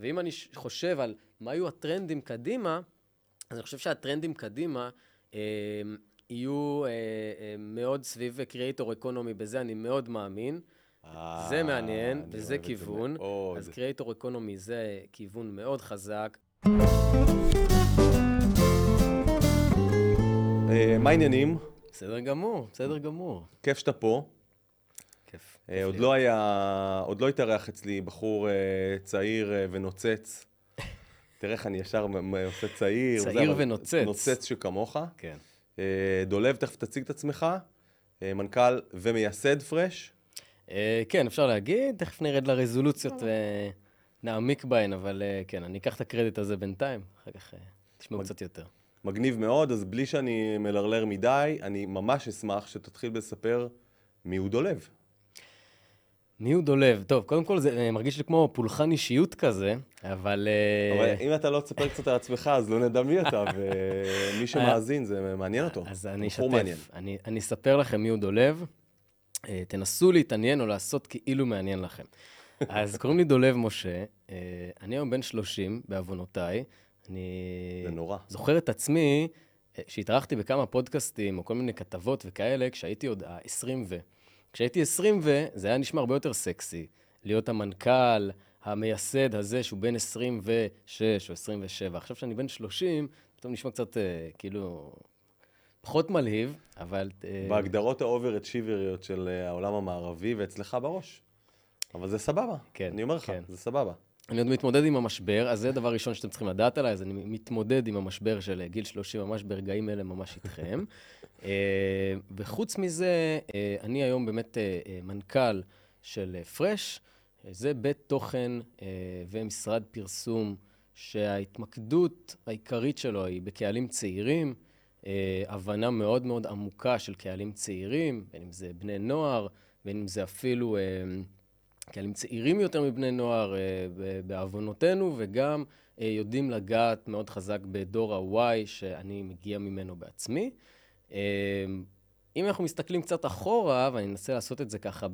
ואם אני חושב על מה יהיו הטרנדים קדימה, אז אני חושב שהטרנדים קדימה אה, יהיו אה, אה, מאוד סביב קריאייטור אקונומי, בזה אני מאוד מאמין. זה אה, מעניין, אני וזה זה כיוון. אז קריאייטור אקונומי זה כיוון מאוד חזק. אה, מה העניינים? בסדר גמור, בסדר גמור. כיף שאתה פה. אה, עוד. לא היה, עוד לא התארח אצלי בחור אה, צעיר אה, ונוצץ. תראה איך אני ישר עושה צעיר. צעיר ונוצץ. נוצץ שכמוך. כן. דולב, תכף תציג את עצמך. מנכ"ל ומייסד פרש. כן, אפשר להגיד, תכף נרד לרזולוציות ונעמיק בהן, אבל כן, אני אקח את הקרדיט הזה בינתיים, אחר כך תשמעו קצת יותר. מגניב מאוד, אז בלי שאני מלרלר מדי, אני ממש אשמח שתתחיל לספר מי הוא דולב. מי הוא דולב? טוב, קודם כל זה אה, מרגיש לי כמו פולחן אישיות כזה, אבל... אה, אבל אם אתה לא תספר קצת על עצמך, אז לא נדע מי אתה, ומי שמאזין, זה מעניין אותו. אז אני. אשתף, אני, אני אספר לכם דולב. אה, תנסו להתעניין או לעשות כאילו מעניין לכם. אז קוראים לי דולב משה, אה, אני היום בן 30, בעוונותיי. אני זה נורא. זוכר את עצמי אה, שהתארחתי בכמה פודקאסטים או כל מיני כתבות וכאלה, כשהייתי עוד ה-20 ו... כשהייתי 20 ו... זה היה נשמע הרבה יותר סקסי. להיות המנכ"ל, המייסד הזה שהוא בן 26 או 27. עכשיו שאני בן 30, פתאום נשמע קצת אה, כאילו פחות מלהיב, אבל... אה, בהגדרות האובר-אצ'יבריות של אה, העולם המערבי, ואצלך בראש. אבל זה סבבה. כן, אני אומר לך, כן. זה סבבה. אני עוד מתמודד עם המשבר, אז זה דבר ראשון שאתם צריכים לדעת עליי, אז אני מתמודד עם המשבר של גיל 30 ממש ברגעים אלה ממש איתכם. אה, וחוץ מזה, אה, אני היום באמת אה, אה, מנכ"ל של אה, פרש, אה, זה בית תוכן אה, ומשרד פרסום שההתמקדות העיקרית שלו היא בקהלים צעירים, אה, הבנה מאוד מאוד עמוקה של קהלים צעירים, בין אם זה בני נוער, בין אם זה אפילו... קהלים צעירים יותר מבני נוער, אה, בעוונותינו, וגם אה, יודעים לגעת מאוד חזק בדור ה-Y, שאני מגיע ממנו בעצמי. אה, אם אנחנו מסתכלים קצת אחורה, ואני אנסה לעשות את זה ככה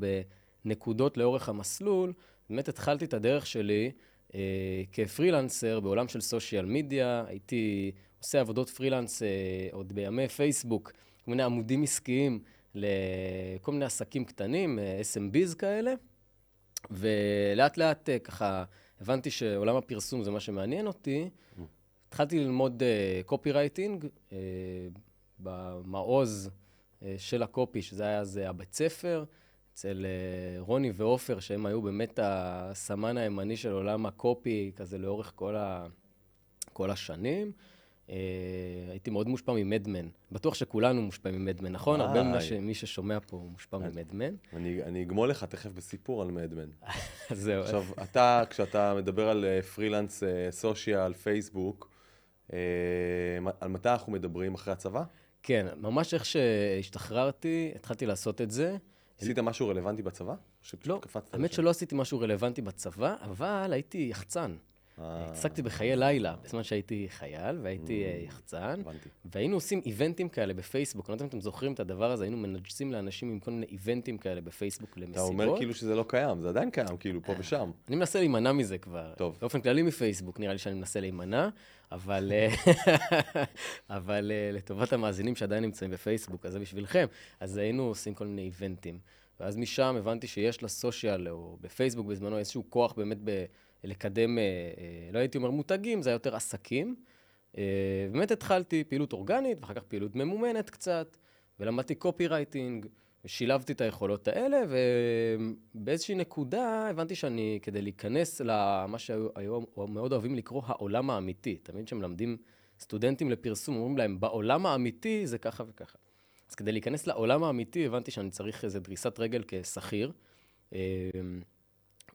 בנקודות לאורך המסלול, באמת התחלתי את הדרך שלי אה, כפרילנסר בעולם של סושיאל מדיה, הייתי עושה עבודות פרילנס אה, עוד בימי פייסבוק, כל מיני עמודים עסקיים לכל מיני עסקים קטנים, אה, SMBs כאלה. ולאט לאט אה, ככה הבנתי שעולם הפרסום זה מה שמעניין אותי. התחלתי ללמוד קופי רייטינג במעוז אה, של הקופי, שזה היה אז אה, הבית ספר, אצל אה, רוני ועופר, שהם היו באמת הסמן הימני של עולם הקופי, כזה לאורך כל, ה... כל השנים. אה, הייתי מאוד מושפע ממדמן. בטוח שכולנו מושפעים ממדמן, נכון? הרבה. ממה ש- מי ששומע פה מושפע ממדמן. אני אני אגמול לך תכף בסיפור על מדמן. זהו. עכשיו, אתה, כשאתה מדבר על פרילנס סושיאל, פייסבוק, על מתי אנחנו מדברים? אחרי הצבא? כן, ממש איך שהשתחררתי, התחלתי לעשות את זה. עשית משהו רלוונטי בצבא? לא, האמת? שלא עשיתי משהו רלוונטי בצבא, אבל הייתי יחצן. אה, התעסקתי בחיי לילה, בזמן שהייתי חייל, והייתי אה, יחצן, הבנתי. והיינו עושים איבנטים כאלה בפייסבוק. אני לא יודע אם אתם זוכרים את הדבר הזה, היינו מנג'סים לאנשים עם כל מיני איבנטים כאלה בפייסבוק אתה למסיבות. אומר כאילו שזה לא קיים, זה עדיין קיים, כאילו, פה ושם. אני מנסה להימנע מזה כבר. טוב. באופן כללי מפייסבוק, נראה לי שאני מנסה להימנע, אבל, אה, אבל אה, לטובת המאזינים שעדיין נמצאים בפייסבוק, אז זה בשבילכם. אז היינו עושים כל מיני איבנטים. ואז משם הבנתי שיש לסושיאל, או בפייסבוק בזמנו, איזשהו כוח באמת ב- לקדם, אה, אה, לא הייתי אומר מותגים, זה היה יותר עסקים. אה, באמת התחלתי פעילות אורגנית, ואחר כך פעילות ממומנת קצת, ולמדתי קופי רייטינג, ושילבתי את היכולות האלה, ובאיזושהי נקודה הבנתי שאני, כדי להיכנס למה שהיום מאוד אוהבים לקרוא העולם האמיתי, תמיד כשמלמדים סטודנטים לפרסום, אומרים להם, בעולם האמיתי זה ככה וככה. אז כדי להיכנס לעולם האמיתי, הבנתי שאני צריך איזו דריסת רגל כשכיר,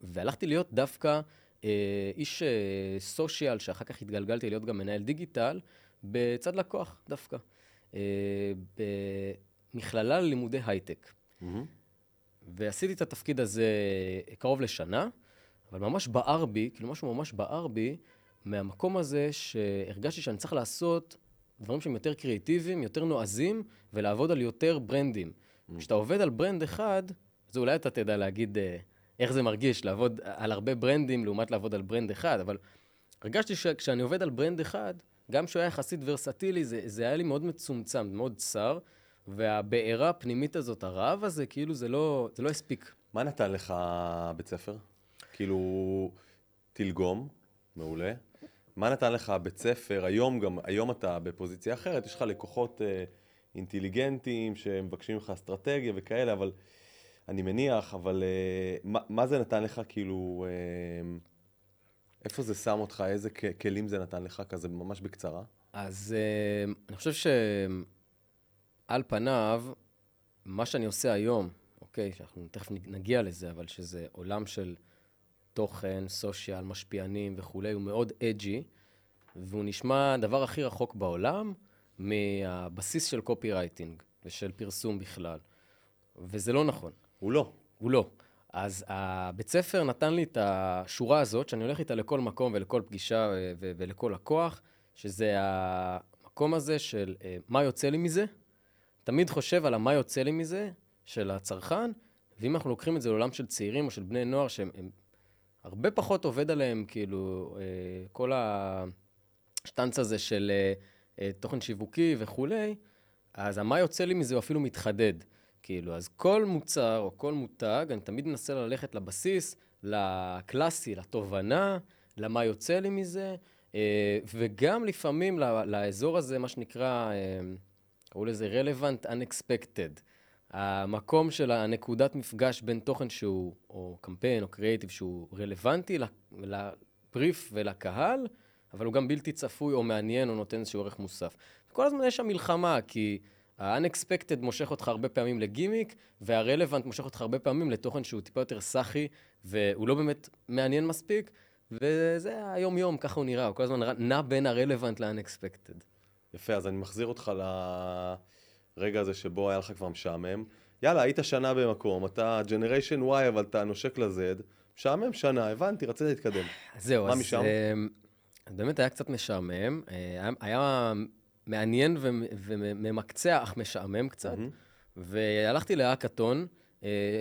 והלכתי להיות דווקא איש אה, סושיאל, שאחר כך התגלגלתי להיות גם מנהל דיגיטל, בצד לקוח דווקא. אה, במכללה ללימודי הייטק. מהמם. ועשיתי את התפקיד הזה קרוב לשנה, אבל ממש בער בי, כאילו משהו ממש בער בי, מהמקום הזה שהרגשתי שאני צריך לעשות דברים שהם יותר קריאיטיביים, יותר נועזים, ולעבוד על יותר ברנדים. כשאתה עובד על brand אחד, אז אולי אתה תדע להגיד אה, איך זה מרגיש לעבוד על הרבה ברנדים לעומת לעבוד על brand אחד, אבל הרגשתי שכשאני עובד על ברנד אחד, גם כשהוא היה יחסית ורסטילי, זה, זה היה לי מאוד מצומצם, מאוד צר, והבעירה הפנימית הזאת, הרעב הזה, כאילו זה לא, זה לא הספיק. מה נתן לך בית ספר? כאילו, תלגום, מעולה. מה נתן לך בית ספר? היום גם, היום אתה בפוזיציה אחרת, יש לך לקוחות אה, אינטליגנטים שמבקשים ממך אסטרטגיה וכאלה, אבל אני מניח, אבל אה, מה, זה נתן לך, כאילו, אה, איפה זה שם אותך, איזה כלים זה נתן לך, כזה ממש בקצרה? אז אה, אני חושב שעל פניו, מה שאני עושה היום, אוקיי, שאנחנו תכף נגיע לזה, אבל שזה עולם של תוכן, סושיאל, משפיענים וכולי, הוא מאוד אג'י, והוא נשמע הדבר הכי רחוק בעולם מהבסיס של קופי רייטינג ושל פרסום בכלל. וזה לא נכון. הוא לא. הוא לא. אז הבית ספר נתן לי את השורה הזאת, שאני הולך איתה לכל מקום ולכל פגישה ולכל לקוח, שזה המקום הזה של אה, מה יוצא לי מזה. תמיד חושב על מה יוצא לי מזה, של הצרכן, ואם אנחנו לוקחים את זה לעולם של צעירים או של בני נוער, שהם הרבה פחות עובד עליהם, כאילו, אה, כל השטנץ הזה של אה, תוכן שיווקי וכולי, אז מה יוצא לי מזה הוא אפילו מתחדד. כאילו, אז כל מוצר או כל מותג, אני תמיד מנסה ללכת לבסיס, לקלאסי, לתובנה, למה יוצא לי מזה, אה, וגם לפעמים לאזור הזה, מה שנקרא, קראו לזה relevant unexpected. המקום של הנקודת מפגש בין תוכן שהוא, או קמפיין, או קריאיטיב, שהוא רלוונטי לפריף ולקהל, אבל הוא גם בלתי צפוי או מעניין או נותן איזשהו ערך מוסף. כל הזמן יש שם מלחמה, כי ה-unexpected מושך אותך הרבה פעמים לגימיק, וה-relevant מושך אותך הרבה פעמים לתוכן שהוא טיפה יותר סאחי, והוא לא באמת מעניין מספיק, וזה היום-יום, ככה הוא נראה, הוא כל הזמן נע בין ה-relevant ל-unexpected. יפה, אז אני מחזיר אותך לרגע הזה שבו היה לך כבר משעמם. יאללה, היית שנה במקום, אתה Generation Y, אבל אתה נושק ל-Z, משעמם שנה, הבנתי, רצית להתקדם. זהו, אז... מה משם? אז באמת היה קצת משעמם. היה, היה מעניין וממקצע, אך משעמם קצת. Mm-hmm. והלכתי להאקתון,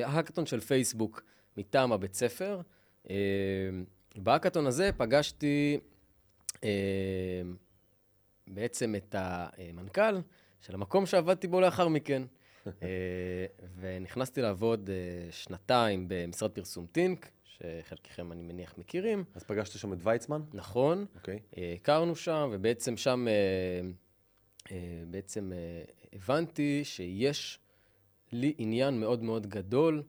האקתון של פייסבוק מטעם הבית ספר. בהאקתון הזה פגשתי בעצם את המנכ"ל של המקום שעבדתי בו לאחר מכן. ונכנסתי לעבוד שנתיים במשרד פרסום טינק, שחלקכם אני מניח מכירים. אז פגשת שם את ויצמן? נכון. אוקיי. Okay. הכרנו שם, ובעצם שם בעצם הבנתי שיש לי עניין מאוד מאוד גדול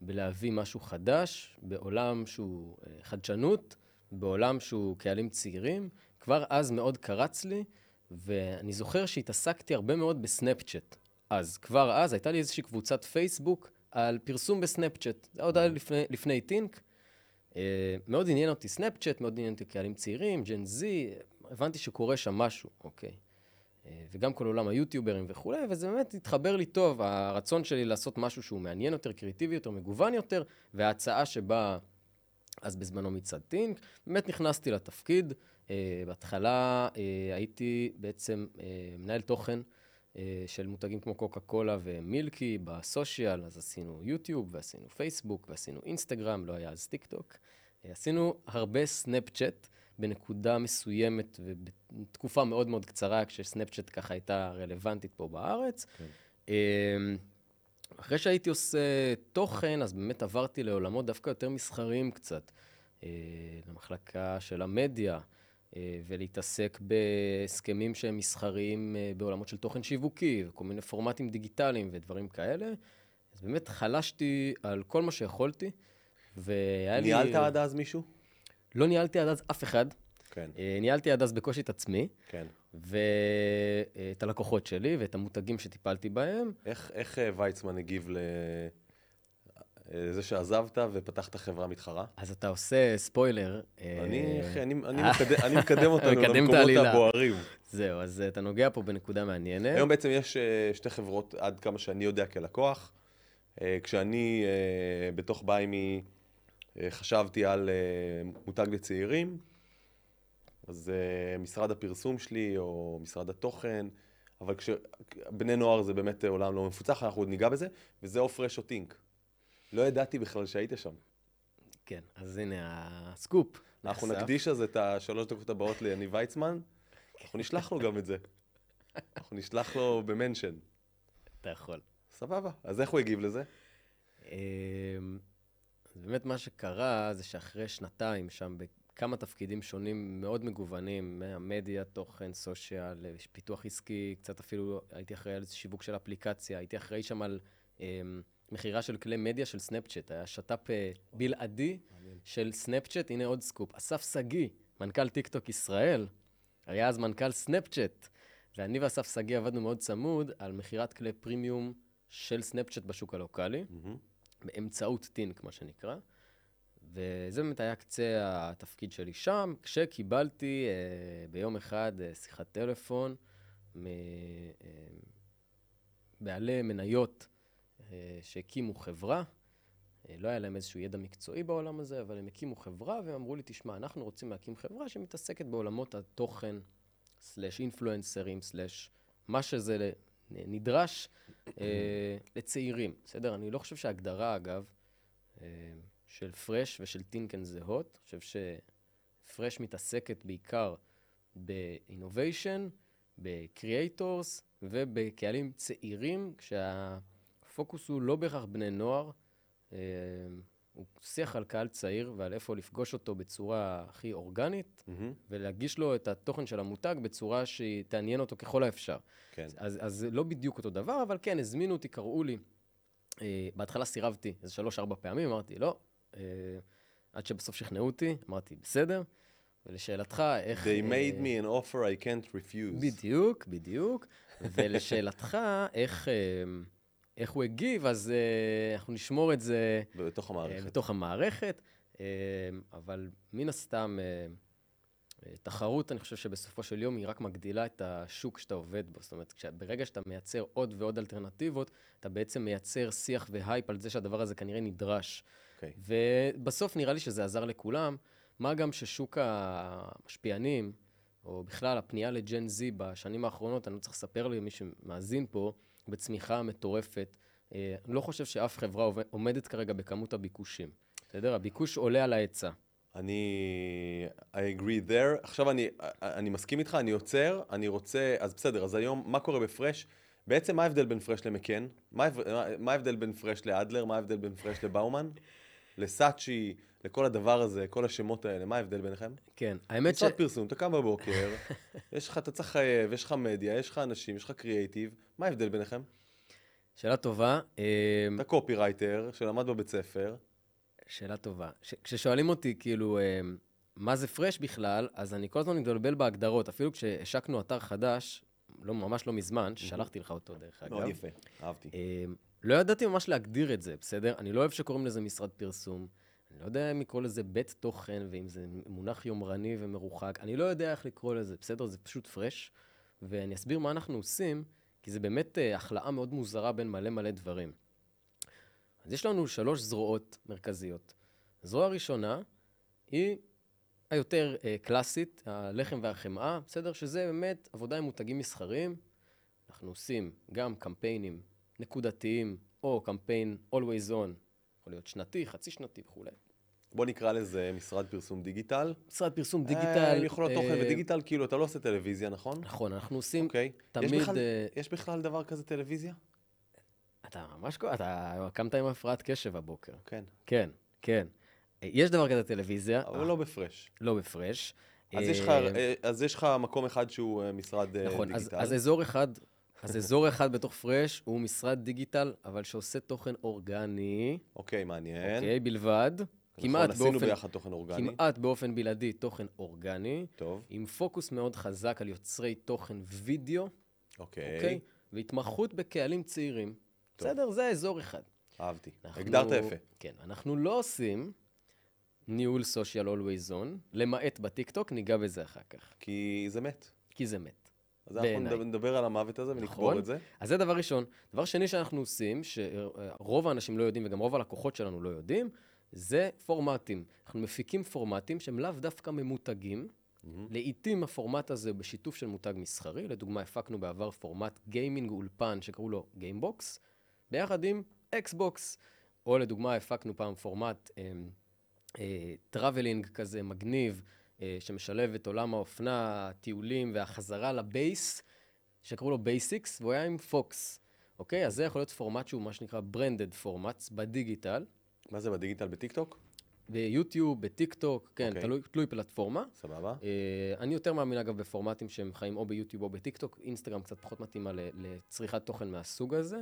בלהביא משהו חדש, בעולם שהוא חדשנות, בעולם שהוא קהלים צעירים. כבר אז מאוד קרץ לי, ואני זוכר שהתעסקתי הרבה מאוד בסנאפצ'אט. אז כבר אז הייתה לי איזושהי קבוצת פייסבוק על פרסום בסנאפצ'אט. זה עוד היה לפני, לפני טינק. אה, מאוד עניין אותי סנאפצ'אט, מאוד עניין אותי קהלים צעירים, Gen Z, הבנתי שקורה שם משהו, אוקיי. אה, וגם כל עולם היוטיוברים וכולי, וזה באמת התחבר לי טוב, הרצון שלי לעשות משהו שהוא מעניין יותר, קריאטיבי יותר, מגוון יותר, וההצעה שבאה אז בזמנו מצד טינק, באמת נכנסתי לתפקיד. אה, בהתחלה הייתי בעצם מנהל תוכן של מותגים כמו קוקה קולה ומילקי ב social, אז עשינו יוטיוב ועשינו פייסבוק ועשינו אינסטגרם, לא היה אז טיק טוק. עשינו הרבה סנאפצ'אט בנקודה מסוימת ובתקופה מאוד מאוד קצרה, כשסנאפצ'אט ככה הייתה רלוונטית פה בארץ. כן. אמ, אחרי שהייתי עושה תוכן, אז באמת עברתי לעולמות דווקא יותר מסחריים קצת, אה, למחלקה של המדיה. אה, ולהתעסק בהסכמים שהם מסחריים אה, בעולמות של תוכן שיווקי, וכל מיני פורמטים דיגיטליים ודברים כאלה. אז באמת חלשתי על כל מה שיכולתי, והיה לי... ניהלת עד אז מישהו? לא ניהלתי עד אז אף אחד. כן. אה, ניהלתי עד אז בקושי את עצמי. כן. ואת הלקוחות שלי ואת המותגים שטיפלתי בהם. איך, איך ויצמן הגיב ל... זה שעזבת ופתחת חברה מתחרה? אז אתה עושה ספוילר. אני, אה, אני, אני, מקדם, אני מקדם אותנו למקומות הבוערים. זהו, אז אתה נוגע פה בנקודה מעניינת. היום בעצם יש אה, שתי חברות, עד כמה שאני יודע כלקוח. אה, כשאני בתוך ביימי חשבתי על מותג לצעירים, אז משרד הפרסום שלי או משרד התוכן, אבל כשבני נוער זה באמת עולם לא מפוצח, אנחנו עוד ניגע בזה, וזה offshoot של טינק. לא ידעתי בכלל שהיית שם. כן, אז הנה הסקופ. אנחנו נחשף. נקדיש אז את השלוש דקות הבאות ליניב ויצמן, אנחנו נשלח לו גם את זה. אנחנו נשלח לו ב mention. אתה יכול. סבבה. אז איך הוא הגיב לזה? אז באמת מה שקרה זה שאחרי שנתיים שם בכמה תפקידים שונים מאוד מגוונים, מהמדיה, תוכן, social, פיתוח עסקי, קצת אפילו הייתי אחראי על שיווק של אפליקציה, הייתי אחראי שם על אמ, מכירה של כלי מדיה של סנאפצ'אט, היה שת"פ אה, בלעדי של סנאפצ'אט, הנה עוד סקופ. אסף שגיא, מנכ"ל טיקטוק ישראל, היה אז מנכ"ל סנאפצ'אט, ואני ואסף שגיא עבדנו מאוד צמוד על מכירת כלי פרימיום של סנאפצ'אט בשוק הלוקאלי. מהמם. באמצעות טינק, מה שנקרא. וזה באמת היה קצה התפקיד שלי שם, כשקיבלתי אה, ביום אחד אה, שיחת טלפון מבעלי מניות אה, שהקימו חברה. אה, לא היה להם איזשהו ידע מקצועי בעולם הזה, אבל הם הקימו חברה והם אמרו לי, תשמע, אנחנו רוצים להקים חברה שמתעסקת בעולמות התוכן, סלאש אינפלואנסרים, סלאש מה שזה נדרש אה, לצעירים, בסדר? אני לא חושב שההגדרה, אגב, אה, של פרש ושל טינקן זהות. אני חושב שפרש מתעסקת בעיקר ב innovation, ב creators ובקהלים צעירים, כשהפוקוס הוא לא בהכרח בני נוער, אה, שיח על קהל צעיר ועל איפה לפגוש אותו בצורה הכי אורגנית, מהמם. ולהגיש לו את התוכן של המותג בצורה שהיא תעניין אותו ככל האפשר. כן. אז, אז לא בדיוק אותו דבר, אבל כן, הזמינו אותי, קראו לי. אה, בהתחלה סירבתי איזה שלוש-ארבע פעמים, אמרתי, לא. אה, עד שבסוף שכנעו אותי, אמרתי, בסדר. ולשאלתך, איך... They אה, made me an offer I can't refuse. בדיוק, בדיוק. ולשאלתך, איך, אה, איך הוא הגיב, אז אה, אנחנו נשמור את זה בתוך אה, המערכת. בתוך המערכת. אה, אבל מן הסתם, אה, תחרות, אני חושב שבסופו של יום היא רק מגדילה את השוק שאתה עובד בו. זאת אומרת, כש- ברגע שאתה מייצר עוד ועוד אלטרנטיבות, אתה בעצם מייצר שיח והייפ על זה שהדבר הזה כנראה נדרש. אוקיי. ובסוף נראה לי שזה עזר לכולם, מה גם ששוק המשפיענים, או בכלל הפנייה לג'ן זי בשנים האחרונות, אני לא צריך לספר למי שמאזין פה, בצמיחה מטורפת. אה, אני לא חושב שאף חברה עומדת כרגע בכמות הביקושים. בסדר? הביקוש עולה על ההיצע. אני... I agree there. עכשיו אני, אני מסכים איתך, אני עוצר, אני רוצה... אז בסדר, אז היום, מה קורה בפרש? בעצם מה ההבדל בין פרש למקן? מה- מה ההבדל בין פרש לאדלר? מה ההבדל בין פרש לבאומן? לסאצ'י, לכל הדבר הזה, כל השמות האלה, מה ההבדל ביניכם? כן, האמת ש... משרד פרסום, אתה קם בבוקר, יש לך, אתה צריך לחייב, יש לך מדיה, יש לך אנשים, יש לך קריאייטיב, מה ההבדל ביניכם? שאלה טובה. אה, אתה קופירייטר שלמד בבית ספר, שאלה טובה. ש- כששואלים אותי, כאילו, אה, מה זה פרש בכלל, אז אני כל הזמן מתבלבל בהגדרות. אפילו כשהשקנו אתר חדש, לא, ממש לא מזמן, ששלחתי לך אותו דרך אגב. מאוד יפה, אהבתי. אה, לא ידעתי ממש להגדיר את זה, בסדר? אני לא אוהב שקוראים לזה משרד פרסום. אני לא יודע אם לקרוא לזה בית תוכן, ואם זה מונח יומרני ומרוחק. אני לא יודע איך לקרוא לזה, בסדר? זה פשוט פרש. ואני אסביר מה אנחנו עושים, כי זה באמת אה, החלאה מאוד מוזרה בין מלא מלא דברים. אז יש לנו שלוש זרועות מרכזיות. הזרוע הראשונה היא היותר אה, קלאסית, הלחם והחמאה, בסדר? שזה באמת עבודה עם מותגים מסחריים. אנחנו עושים גם קמפיינים נקודתיים, או קמפיין always on, יכול להיות שנתי, חצי שנתי וכולי. בוא נקרא לזה משרד פרסום דיגיטל. משרד פרסום אה, דיגיטל. יכולות אה, תוכן ודיגיטל, כאילו, אתה לא עושה טלוויזיה, נכון? נכון, אנחנו עושים אוקיי. תמיד... אה, יש בכלל דבר כזה טלוויזיה? אתה ממש... אתה קמת עם הפרעת קשב הבוקר. כן. כן, כן. אה, יש דבר כזה טלוויזיה, אבל לא בפרש. לא בפרש. אז יש לך- אה, אה, אז יש לך מקום אחד שהוא אה, משרד אה, נכון, אז, דיגיטל. אז אזור אחד, אז אזור אחד בתוך פרש הוא משרד דיגיטל, אבל שעושה תוכן אורגני, אוקיי, מעניין. אוקיי, בלבד. נכון, כמעט עשינו באופן, ביחד תוכן אורגני. כמעט באופן בלעדי תוכן אורגני, טוב, עם פוקוס מאוד חזק על יוצרי תוכן וידאו, אוקיי. אוקיי? והתמחות בקהלים צעירים. טוב. בסדר? זה אזור אחד. אהבתי. אנחנו- הגדרת יפה. כן, אנחנו לא עושים ניהול social always on, למעט בטיקטוק, ניגע בזה אחר כך, כי זה מת. כי זה מת. אז אנחנו. נדבר- על המוות הזה ונקבור נכון. את זה. אז זה דבר ראשון. דבר שני שאנחנו עושים, שרוב האנשים לא יודעים וגם רוב הלקוחות שלנו לא יודעים, זה פורמטים. אנחנו מפיקים פורמטים שהם לאו דווקא ממותגים. לעתים הפורמט הזה הוא בשיתוף של מותג מסחרי, לדוגמה הפקנו בעבר פורמט גיימינג אולפן שקראו לו גיימבוקס, ביחד עם אקסבוקס, או לדוגמה הפקנו פעם פורמט אמ, traveling כזה מגניב, אה, שמשלב את עולם האופנה, הטיולים והחזרה ל base, שקראו לו בייסיקס, והוא היה עם פוקס. אוקיי? אז זה יכול להיות פורמט שהוא מה שנקרא branded formats בדיגיטל. מה זה בדיגיטל? בטיקטוק? ביוטיוב, בטיק טוק, כן, אוקיי. תלוי, תלוי פלטפורמה. סבבה. אה, אני יותר מאמין אגב בפורמטים שהם חיים או ביוטיוב או בטיק טוק, אינסטגרם קצת פחות מתאימה לצריכת תוכן מהסוג הזה.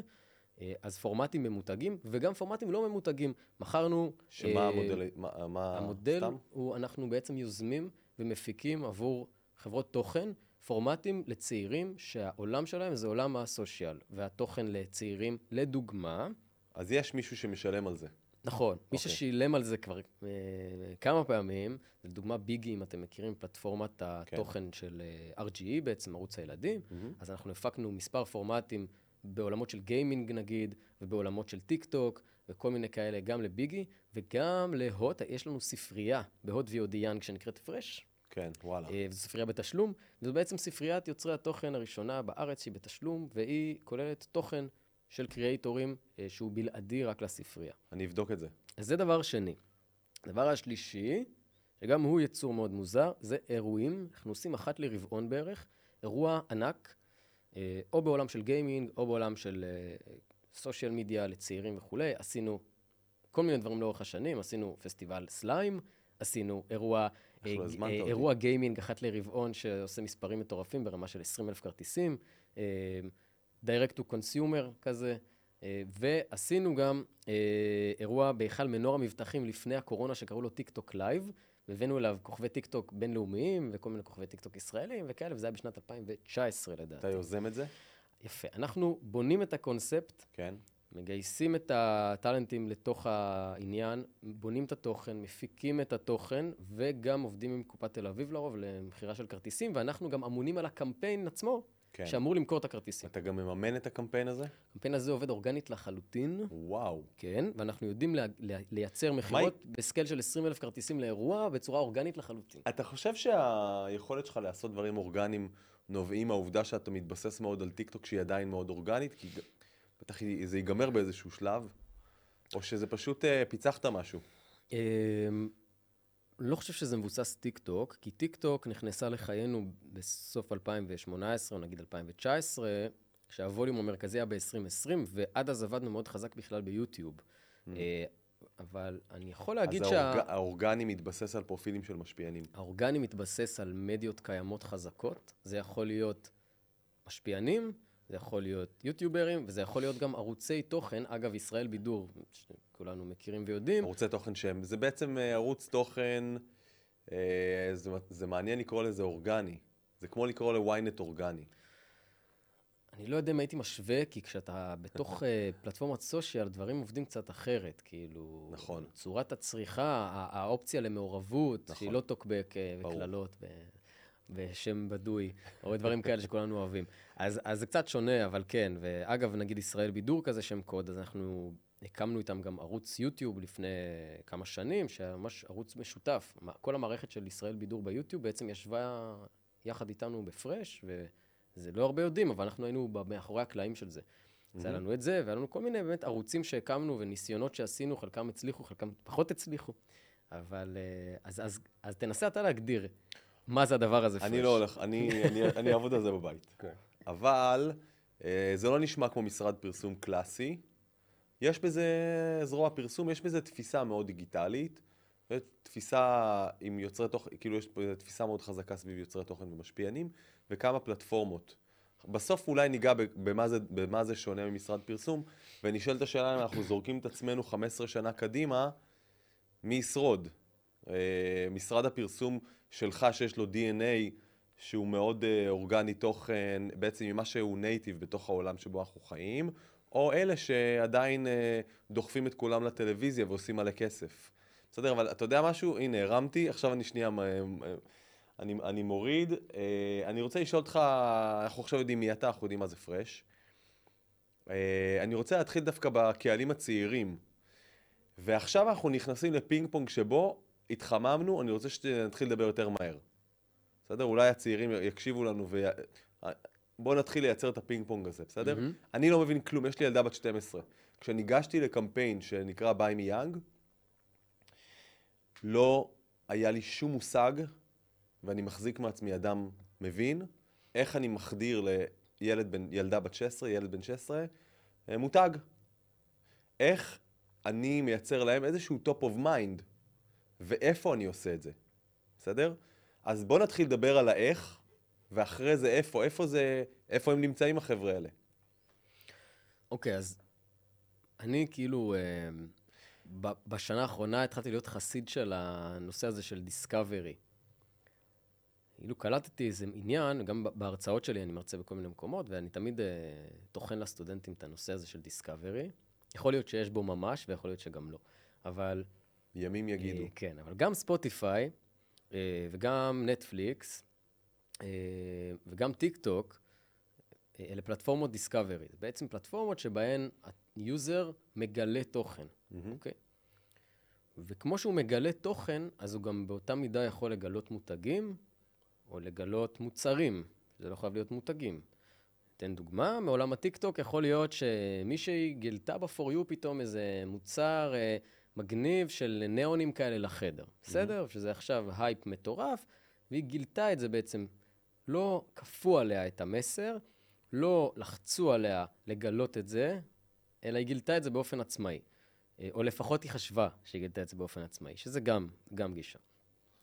אה, אז פורמטים ממותגים, וגם פורמטים לא ממותגים. מכרנו... שמה אה, המודל... מה- מה... המודל סתם? הוא, אנחנו בעצם יוזמים ומפיקים עבור חברות תוכן פורמטים לצעירים שהעולם שלהם זה עולם הסושיאל, והתוכן לצעירים, לדוגמה, אז יש מישהו שמשלם על זה. נכון, מי אוקיי. ששילם על זה כבר אה, כמה פעמים, לדוגמה ביגי, אם אתם מכירים, פלטפורמת התוכן של אה, RGE, בעצם ערוץ הילדים, אז אנחנו הפקנו מספר פורמטים בעולמות של גיימינג נגיד, ובעולמות של טיק טוק, וכל מיני כאלה, גם לביגי, וגם להוט, יש לנו ספרייה בהוט VOD יאנג שנקראת פרש, כן, וואלה. אה, וזו ספרייה בתשלום, וזו בעצם ספריית יוצרי התוכן הראשונה בארץ שהיא בתשלום, והיא כוללת תוכן של קריאייטורים אה, שהוא בלעדי רק לספרייה. אני אבדוק את זה. אז זה דבר שני. הדבר השלישי, שגם הוא יצור מאוד מוזר, זה אירועים. אנחנו עושים אחת לרבעון בערך, אירוע ענק, או בעולם של גיימינג, או בעולם של social media לצעירים וכולי. עשינו כל מיני דברים לאורך השנים, עשינו פסטיבל סליים, עשינו אירוע, אה, אה? אירוע גיימינג אחת לרבעון שעושה מספרים מטורפים ברמה של 20 אלף כרטיסים, אה, direct to consumer כזה, אה, ועשינו גם אה, אירוע בהיכל מנורה מבטחים לפני הקורונה שקראו לו טיק טוק לייב, והבאנו אליו כוכבי טיק טוק בינלאומיים וכל מיני כוכבי טיק טוק ישראלים וכאלה, וזה היה בשנת 2019 לדעתי. אתה יוזם את זה? יפה. אנחנו בונים את הקונספט, כן. מגייסים את הטאלנטים לתוך העניין, בונים את התוכן, מפיקים את התוכן, וגם עובדים עם קופת תל אביב לרוב למכירה של כרטיסים, ואנחנו גם אמונים על הקמפיין עצמו, כן. שאמור למכור את הכרטיסים. אתה גם מממן את הקמפיין הזה? הקמפיין הזה עובד אורגנית לחלוטין, וואו. כן, ואנחנו יודעים לה, לה, לייצר מכירות ב scale של 20 אלף כרטיסים לאירוע בצורה אורגנית לחלוטין. אתה חושב שהיכולת שלך לעשות דברים אורגניים נובעים מהעובדה שאתה מתבסס מאוד על טיקטוק שהיא עדיין מאוד אורגנית? כי בטח זה ייגמר באיזשהו שלב, או שזה פשוט אה, פיצחת משהו? לא חושב שזה מבוסס טיק טוק, כי טיק טוק נכנסה לחיינו בסוף 2018, או נגיד 2019, כשהווליום המרכזי היה ב-2020, ועד אז עבדנו מאוד חזק בכלל ביוטיוב. אה, אבל אני יכול להגיד אז שה... האורג... האורגני מתבסס על פרופילים של משפיענים. האורגני מתבסס על מדיות קיימות חזקות. זה יכול להיות משפיענים, זה יכול להיות יוטיוברים, וזה יכול להיות גם ערוצי תוכן. אגב, ישראל בידור, שכולנו מכירים ויודעים, ערוצי תוכן שהם, זה בעצם אה, ערוץ תוכן, אה, זה, זה מעניין לקרוא לזה אורגני. זה כמו לקרוא ל-ynet אורגני. אני לא יודע אם הייתי משווה, כי כשאתה בתוך אה, פלטפורמת סושיאל, דברים עובדים קצת אחרת, כאילו... נכון. צורת הצריכה, ה- האופציה למעורבות, נכון. שהיא לא טוקבק אה. וקללות ב- בשם בדוי, או דברים כאלה שכולנו אוהבים. אז, אז זה קצת שונה, אבל כן. ואגב, נגיד ישראל בידור כזה שם קוד, אז אנחנו הקמנו איתם גם ערוץ יוטיוב לפני כמה שנים, שהיה ממש ערוץ משותף. כל המערכת של ישראל בידור ביוטיוב בעצם ישבה יחד איתנו בפרש, וזה לא הרבה יודעים, אבל אנחנו היינו מאחורי הקלעים של זה. אז היה לנו את זה, והיה לנו כל מיני באמת ערוצים שהקמנו וניסיונות שעשינו, חלקם הצליחו, חלקם פחות הצליחו. אבל אה, אז, אז, אז תנסה אתה להגדיר מה זה הדבר הזה. אני Fresh. לא הולך, אני, אני, אני אעבוד על זה בבית. כן. אבל אה, זה לא נשמע כמו משרד פרסום קלאסי. יש בזה זרוע פרסום, יש בזה תפיסה מאוד דיגיטלית, תפיסה עם יוצרי תוכן, כאילו יש פה תפיסה מאוד חזקה סביב יוצרי תוכן ומשפיענים, וכמה פלטפורמות. בסוף אולי ניגע במה זה, במה זה שונה ממשרד פרסום, ונשאל את השאלה אם אנחנו זורקים את עצמנו 15 שנה קדימה, מי ישרוד? אה, משרד הפרסום שלך שיש לו DNA שהוא מאוד אה, אורגני תוכן, בעצם ממה שהוא נייטיב בתוך העולם שבו אנחנו חיים, או אלה שעדיין אה, דוחפים את כולם לטלוויזיה ועושים מלא כסף. בסדר, אבל אתה יודע משהו? הנה, הרמתי, עכשיו אני שנייה, אני, אני מוריד. אני רוצה לשאול אותך, אנחנו עכשיו יודעים מי אתה, אנחנו יודעים מה זה פרש. אני רוצה להתחיל דווקא בקהלים הצעירים. ועכשיו אנחנו נכנסים לפינג פונג שבו התחממנו, אני רוצה שנתחיל לדבר יותר מהר. בסדר? אולי הצעירים יקשיבו לנו ו... בואו נתחיל לייצר את הפינג פונג הזה, בסדר? מהמם. אני לא מבין כלום, יש לי ילדה בת 12. כשניגשתי לקמפיין שנקרא ביי מי יאנג, לא היה לי שום מושג, ואני מחזיק מעצמי אדם מבין, איך אני מחדיר לילד בן, ילדה בת 16, ילד בן 16, אה, מותג. איך אני מייצר להם איזשהו top of mind, ואיפה אני עושה את זה, בסדר? אז בואו נתחיל לדבר על האיך, ואחרי זה איפה, איפה זה, איפה הם נמצאים החבר'ה האלה. אוקיי, okay, אז אני כאילו, אה, ב- בשנה האחרונה התחלתי להיות חסיד של הנושא הזה של discovery. כאילו קלטתי איזה עניין, גם בהרצאות שלי אני מרצה בכל מיני מקומות, ואני תמיד אה, טוחן לסטודנטים את הנושא הזה של discovery. יכול להיות שיש בו ממש, ויכול להיות שגם לא. אבל... ימים יגידו. אה, כן, אבל גם ספוטיפיי, אה, וגם נטפליקס, אה, וגם טיק טוק, אלה פלטפורמות discovery. זה בעצם פלטפורמות שבהן ה user מגלה תוכן. אוקיי? וכמו שהוא מגלה תוכן, אז הוא גם באותה מידה יכול לגלות מותגים, או לגלות מוצרים. זה לא חייב להיות מותגים. אתן דוגמה, מעולם הטיקטוק יכול להיות שמישהי גילתה ב-for you פתאום איזה מוצר מגניב של ניאונים כאלה לחדר, בסדר? שזה עכשיו הייפ מטורף, והיא גילתה את זה בעצם. לא כפו עליה את המסר, לא לחצו עליה לגלות את זה, אלא היא גילתה את זה באופן עצמאי. אה, או לפחות היא חשבה שהיא גילתה את זה באופן עצמאי, שזה גם, גם גישה.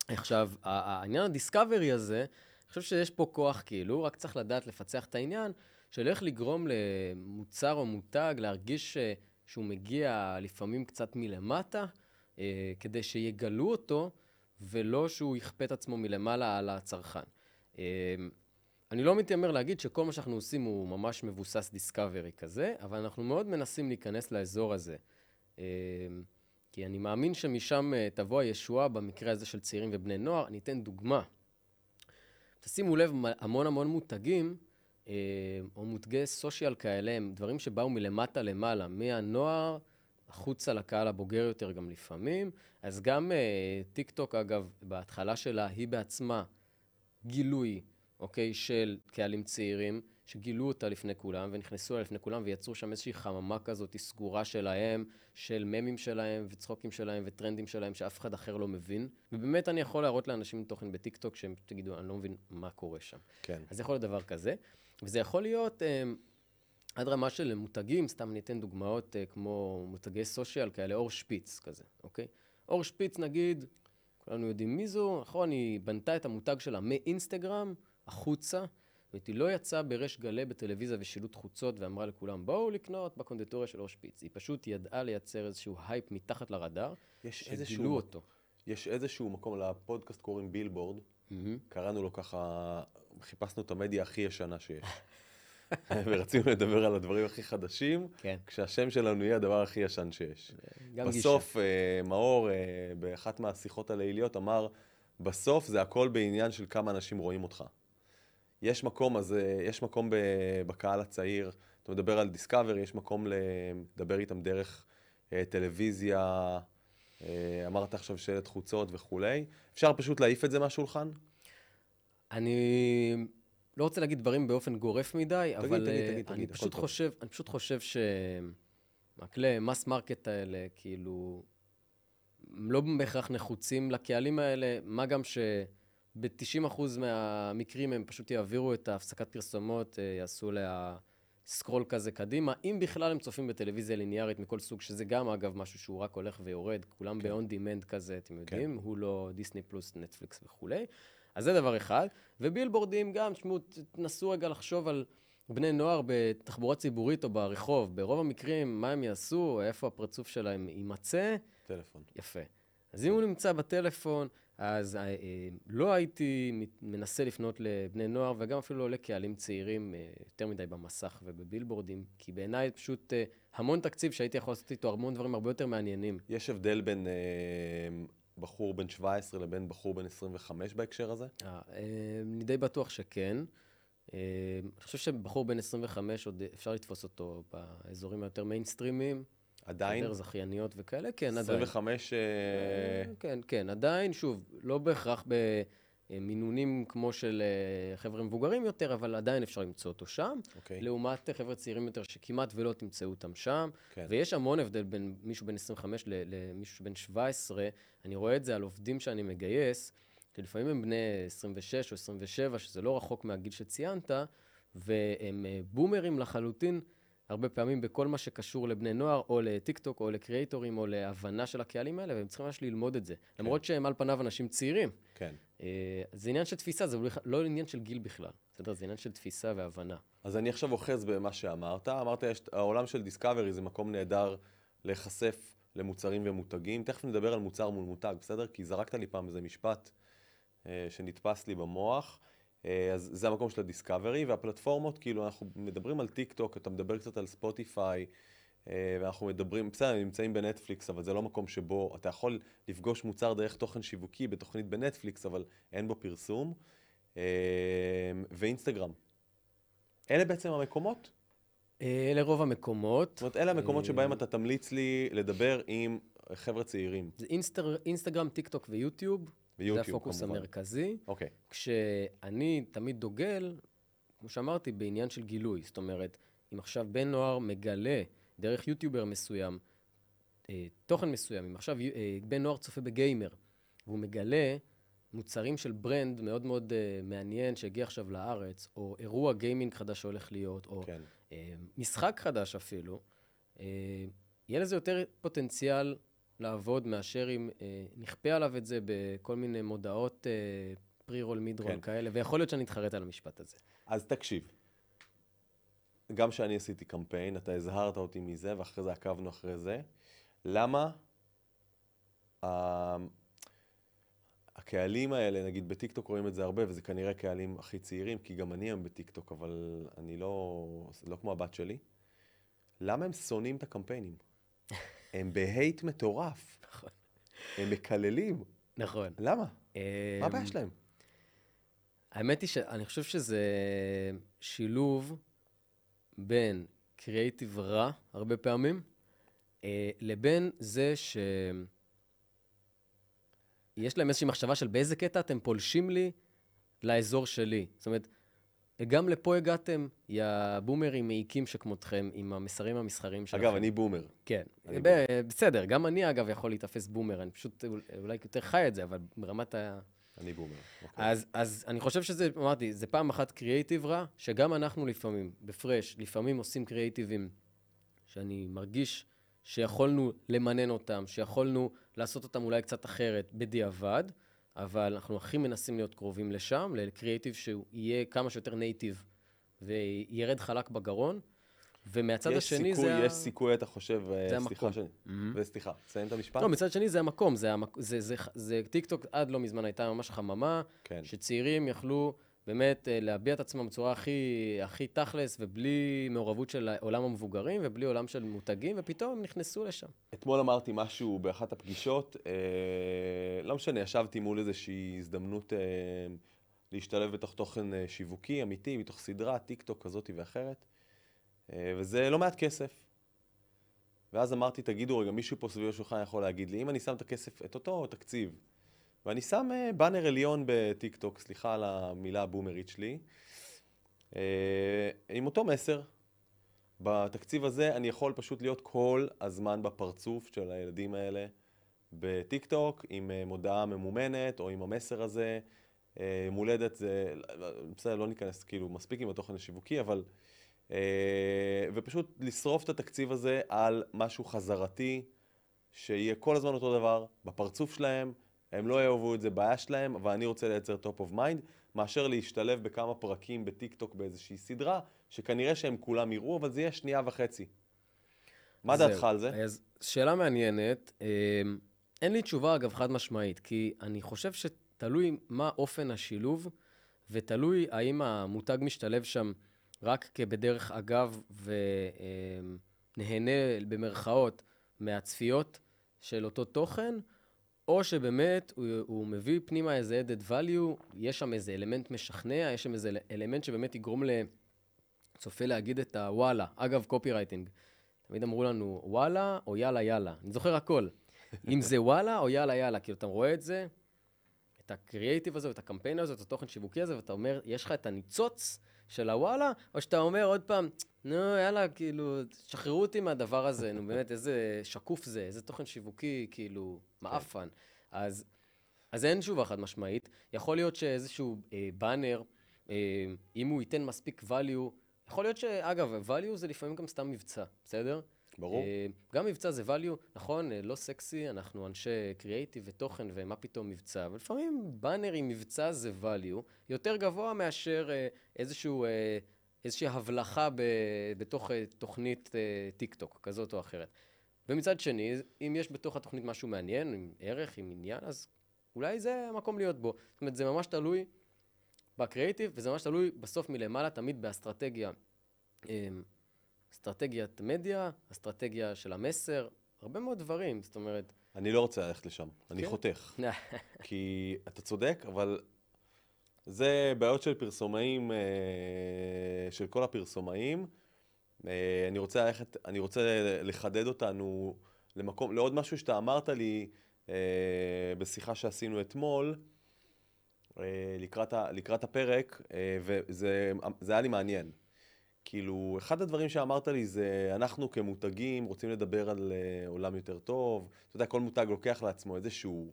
עכשיו, העניין הדיסקאברי הזה, אני חושב שיש פה כוח כאילו, רק צריך לדעת לפצח את העניין של איך לגרום למוצר או מותג להרגיש ש- שהוא מגיע לפעמים קצת מלמטה, אה, כדי שיגלו אותו, ולא שהוא יכפה את עצמו מלמעלה על הצרכן. אה, אני לא מתיימר להגיד שכל מה שאנחנו עושים הוא ממש מבוסס דיסקאברי כזה, אבל אנחנו מאוד מנסים להיכנס לאזור הזה. אה, כי אני מאמין שמשם אה, תבוא הישועה במקרה הזה של צעירים ובני נוער. אני אתן דוגמה. תשימו לב, המון המון מותגים, או מותגי סושיאל כאלה, הם דברים שבאו מלמטה למעלה, מהנוער החוצה לקהל הבוגר יותר גם לפעמים. אז גם אה, טיק טוק, אגב, בהתחלה שלה, היא בעצמה גילוי, אוקיי, של קהלים צעירים, שגילו אותה לפני כולם, ונכנסו אליה לפני כולם, ויצרו שם איזושהי חממה כזאת סגורה שלהם, של ממים שלהם, וצחוקים שלהם, וטרנדים שלהם, שאף אחד אחר לא מבין. ובאמת אני יכול להראות לאנשים תוכן בטיקטוק, שהם יגידו, אני לא מבין מה קורה שם. כן. אז יכול להיות דבר כזה, וזה יכול להיות אה, עד רמה של מותגים, סתם אני אתן דוגמאות אה, כמו מותגי social כאלה, אור שפיץ כזה, אוקיי? אור שפיץ נגיד, כולנו יודעים מי זו, נכון? היא בנתה את המותג שלה מאינסטגרם החוצה, והיא לא יצאה בריש גלי בטלוויזיה ושילוט חוצות ואמרה לכולם, בואו לקנות בקונדיטוריה של אור שפיץ. היא פשוט ידעה לייצר איזשהו הייפ מתחת לרדאר, יש שגילו איזשהו, אותו. יש איזשהו מקום, לפודקאסט קוראים בילבורד, מהמם. קראנו לו ככה, חיפשנו את המדיה הכי ישנה שיש. ורצינו לדבר על הדברים הכי חדשים, כן. כשהשם שלנו יהיה הדבר הכי ישן שיש. בסוף, אה, מאור, אה, באחת מהשיחות הליליות, אמר, בסוף זה הכל בעניין של כמה אנשים רואים אותך. יש מקום, אז יש מקום בקהל הצעיר, אתה מדבר על דיסקאבר, יש מקום לדבר איתם דרך אה, טלוויזיה, אמרת עכשיו שלט חוצות וכולי. אפשר פשוט להעיף את זה מהשולחן? אני לא רוצה להגיד דברים באופן גורף מדי, תגיד, אבל תגיד, אה, תגיד, אני תגיד, פשוט. חושב, אני פשוט חושב שהכלי mass market האלה, כאילו, הם לא בהכרח נחוצים לקהלים האלה, מה גם שב-90% מהמקרים הם פשוט יעבירו את ההפסקת פרסומות, אה, יעשו לה scroll כזה קדימה, אם בכלל הם צופים בטלוויזיה ליניארית מכל סוג, שזה גם אגב משהו שהוא רק הולך ויורד, כולם כן. ב-on demand כזה, אתם כן. יודעים, הוא לא דיסני פלוס, נטפליקס וכולי. אז זה דבר אחד. ובילבורדים גם, תשמעו, תנסו רגע לחשוב על בני נוער בתחבורה ציבורית או ברחוב. ברוב המקרים, מה הם יעשו, איפה הפרצוף שלהם יימצא, טלפון. יפה. אז אם הוא נמצא בטלפון, אז אה, אה, לא הייתי מנסה לפנות לבני נוער, וגם אפילו לא לקהלים צעירים אה, יותר מדי במסך ובבילבורדים, כי בעיניי פשוט אה, המון תקציב שהייתי יכול לעשות איתו המון דברים הרבה יותר מעניינים. יש הבדל בין אה, בחור בן 17 לבין בחור בן 25 בהקשר הזה? אה, אה, אני די בטוח שכן. אה, אני חושב שבחור בן 25 עוד אפשר לתפוס אותו באזורים היותר מיינסטרימיים. עדיין? יותר זכייניות וכאלה, כן, עדיין. 25... אה, כן, כן, עדיין, שוב, לא בהכרח אה, מינונים כמו של אה, חבר'ה מבוגרים יותר, אבל עדיין אפשר למצוא אותו שם. אוקיי. לעומת אה, חבר'ה צעירים יותר שכמעט ולא תמצאו אותם שם. כן. ויש המון הבדל בין מישהו בן 25 ל- למישהו בן 17. אני רואה את זה על עובדים שאני מגייס, שלפעמים הם בני 26 או 27, שזה לא רחוק מהגיל שציינת, והם אה, בומרים לחלוטין, הרבה פעמים בכל מה שקשור לבני נוער, או לטיקטוק, או לקריאייטורים, או להבנה של הקהלים האלה, והם צריכים ממש ללמוד את זה. למרות שהם על פניו אנשים צעירים. כן. אה, זה עניין של תפיסה, זה לא עניין של גיל בכלל. בסדר? זה עניין של תפיסה והבנה. אז אני עכשיו אוחז במה שאמרת. אמרת, יש, העולם של דיסקאברי זה מקום נהדר להיחשף למוצרים ומותגים. תכף נדבר על מוצר מול מותג, בסדר? כי זרקת לי פעם איזה משפט אה, שנתפס לי במוח. אה, אז זה המקום של ה discovery, והפלטפורמות, כאילו, אנחנו מדברים על טיק טוק, אתה מדבר קצת על ספוטיפיי, ואנחנו מדברים, בסדר, נמצאים בנטפליקס, אבל זה לא מקום שבו אתה יכול לפגוש מוצר דרך תוכן שיווקי בתוכנית בנטפליקס, אבל אין בו פרסום. אה, ואינסטגרם. אלה בעצם המקומות? אה, אלה רוב המקומות. זאת אומרת, אלה המקומות אה, שבהם אתה תמליץ לי לדבר עם חבר'ה צעירים. זה אינסטר, אינסטגרם, טיק טוק ויוטיוב. ויוטיוב, זה הפוקוס כמובן. המרכזי. אוקיי, כשאני תמיד דוגל, כמו שאמרתי, בעניין של גילוי. זאת אומרת, אם עכשיו בן נוער מגלה דרך יוטיובר מסוים אה, תוכן מסוים, אם עכשיו אה, בן נוער צופה בגיימר, והוא מגלה מוצרים של brand מאוד מאוד אה, מעניין שהגיע עכשיו לארץ, או אירוע גיימינג חדש שהולך להיות, או כן. אה, משחק חדש אפילו, אה, יהיה לזה יותר פוטנציאל לעבוד מאשר אם אה, נכפה עליו את זה בכל מיני מודעות אה, pre-roll, mid-roll כן. כאלה, ויכול להיות שאני אתחרט על המשפט הזה. אז תקשיב. גם כשאני עשיתי קמפיין, אתה הזהרת אותי מזה, ואחרי זה עקבנו אחרי זה. למה ה- הקהלים האלה, נגיד בטיקטוק רואים את זה הרבה, וזה כנראה קהלים הכי צעירים, כי גם אני היום בטיקטוק, אבל אני לא, לא כמו הבת שלי. למה הם שונאים את הקמפיינים? הם בהייט מטורף. נכון. הם מקללים. נכון. למה? מה הבעיה שלהם? האמת היא שאני חושב שזה שילוב בין קריאיטיב רע, הרבה פעמים, אה, לבין זה ש... יש להם איזושהי מחשבה של באיזה קטע אתם פולשים לי לאזור שלי. זאת אומרת, גם לפה הגעתם, יא בומרים מעיקים שכמותכם, עם המסרים המסחריים שלכם. אגב, אני בומר. כן, אני ב- בסדר, גם אני אגב יכול להיתפס בומר, אני פשוט אול- אולי יותר חי את זה, אבל ברמת ה... אני בומר. אוקיי. אז, אז אני חושב שזה, אמרתי, זה פעם אחת קריאייטיב רע, שגם אנחנו לפעמים, בפרש, לפעמים עושים קריאייטיבים שאני מרגיש שיכולנו למנן אותם, שיכולנו לעשות אותם אולי קצת אחרת בדיעבד, אבל אנחנו הכי מנסים להיות קרובים לשם, לקריאייטיב שהוא יהיה כמה שיותר native וירד חלק בגרון, ומהצד השני סיכוי, זה... ה- יש סיכוי, אתה חושב, אה, זה סליחה המקום. שאני... וסליחה, תסיים את המשפט? לא, מצד שני זה המקום, זה, המק... זה, זה, זה טיקטוק עד לא מזמן הייתה ממש חממה, כן. שצעירים יכלו באמת אה, להביע את עצמם בצורה הכי, הכי תכלס, ובלי מעורבות של עולם המבוגרים, ובלי עולם של מותגים, ופתאום הם נכנסו לשם. אתמול אמרתי משהו באחת הפגישות, אה, לא משנה, ישבתי מול איזושהי הזדמנות אה, להשתלב בתוך תוכן אה, שיווקי אמיתי, מתוך סדרה, טיק טוק כזאת ואחרת, וזה לא מעט כסף. ואז אמרתי, תגידו רגע, מישהו פה סביב השולחן יכול להגיד לי, אם אני שם את הכסף, את אותו תקציב, ואני שם אה, באנר עליון בטיק טוק, סליחה על המילה הבומרית שלי, אה, עם אותו מסר, בתקציב הזה אני יכול פשוט להיות כל הזמן בפרצוף של הילדים האלה בטיק טוק, עם אה, מודעה ממומנת או עם המסר הזה. אה, הולדת זה, בסדר, לא ניכנס כאילו מספיק עם התוכן השיווקי, אבל... אה, ופשוט לשרוף את התקציב הזה על משהו חזרתי, שיהיה כל הזמן אותו דבר, בפרצוף שלהם, הם לא יאהבו את זה, בעיה שלהם, אבל אני רוצה לייצר top of mind, מאשר להשתלב בכמה פרקים בטיק טוק באיזושהי סדרה, שכנראה שהם כולם יראו, אבל זה יהיה שנייה וחצי. מה. דעתך על זה? אז שאלה מעניינת. אה, אין לי תשובה, אגב, חד משמעית, כי אני חושב שתלוי מה אופן השילוב, ותלוי האם המותג משתלב שם רק כבדרך אגב ונהנה במרכאות מהצפיות של אותו תוכן, או שבאמת הוא, הוא מביא פנימה איזה added value, יש שם איזה אלמנט משכנע, יש שם איזה אלמנט שבאמת יגרום לצופה להגיד את הוואלה. אגב, קופי רייטינג. תמיד אמרו לנו וואלה או יאללה יאללה. אני זוכר הכל. אם זה וואלה או יאללה יאללה, כאילו, אתה רואה את זה, את הקריאייטיב הזה, את הקמפיין הזה, את התוכן שיווקי הזה, ואתה אומר, יש לך את הניצוץ של הוואלה, או שאתה אומר עוד פעם, נו, יאללה, כאילו, שחררו אותי מהדבר הזה, נו, באמת, איזה שקוף זה, איזה תוכן שיווקי, כאילו, מעפן. אז, אז אין תשובה חד משמעית. יכול להיות שאיזשהו אה, באנר, אה, אם הוא ייתן מספיק value, יכול להיות שאגב, value זה לפעמים גם סתם מבצע, בסדר? ברור. אה, גם מבצע זה value, נכון, אה, לא סקסי, אנחנו אנשי קריאייטיב ותוכן, ומה פתאום מבצע, אבל לפעמים באנר עם מבצע זה value יותר גבוה מאשר אה, איזשהו, איזושהי הבלחה בתוך תוכנית טיק טוק, כזאת או אחרת. ומצד שני, אם יש בתוך התוכנית משהו מעניין, עם ערך, עם עניין, אז אולי זה המקום להיות בו. זאת אומרת, זה ממש תלוי בקריאייטיב, וזה ממש תלוי בסוף מלמעלה, תמיד באסטרטגיה. אסטרטגיית מדיה, אסטרטגיה של המסר, הרבה מאוד דברים, זאת אומרת... אני לא רוצה ללכת לשם, אני כן? חותך. כי אתה צודק, אבל זה בעיות של פרסומאים, אה, של כל הפרסומאים. אה, אני רוצה ללכת, אני רוצה לחדד אותנו למקום, לעוד משהו שאתה אמרת לי אה, בשיחה שעשינו אתמול, לקראת, לקראת הפרק, וזה זה היה לי מעניין. כאילו, אחד הדברים שאמרת לי זה, אנחנו כמותגים רוצים לדבר על אה, עולם יותר טוב. אתה יודע, כל מותג לוקח לעצמו איזשהו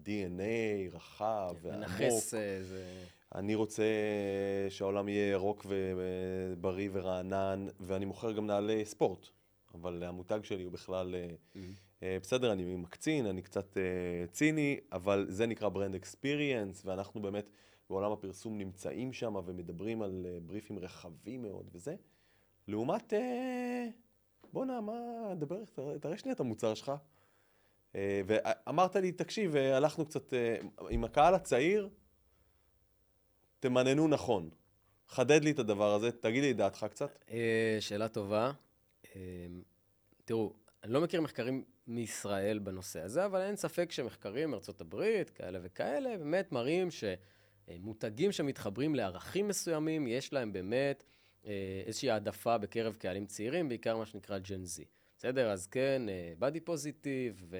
DNA רחב ועמוק. מנכס איזה... אני רוצה שהעולם יהיה ירוק ובריא ורענן, ואני מוכר גם נעלי ספורט. אבל המותג שלי הוא בכלל, אה, אה, בסדר, אני מקצין, אני קצת אה, ציני, אבל זה נקרא ברנד אקספיריאנס, ואנחנו באמת בעולם הפרסום נמצאים שם ומדברים על אה, בריפים רחבים מאוד וזה. לעומת, אה, בואנה, מה, דבר, תראה- שנייה את המוצר שלך. אה, ואמרת לי, תקשיב, הלכנו קצת עם הקהל הצעיר, תמננו נכון. חדד לי את הדבר הזה, תגיד לי את דעתך קצת. שאלה טובה. תראו, אני לא מכיר מחקרים מישראל בנושא הזה, אבל אין ספק שמחקרים מארצות הברית, כאלה וכאלה, באמת מראים שמותגים שמתחברים לערכים מסוימים, יש להם באמת אה, איזושהי העדפה בקרב קהלים צעירים, בעיקר מה שנקרא ג'ן זי. בסדר? אז כן, בדי פוזיטיב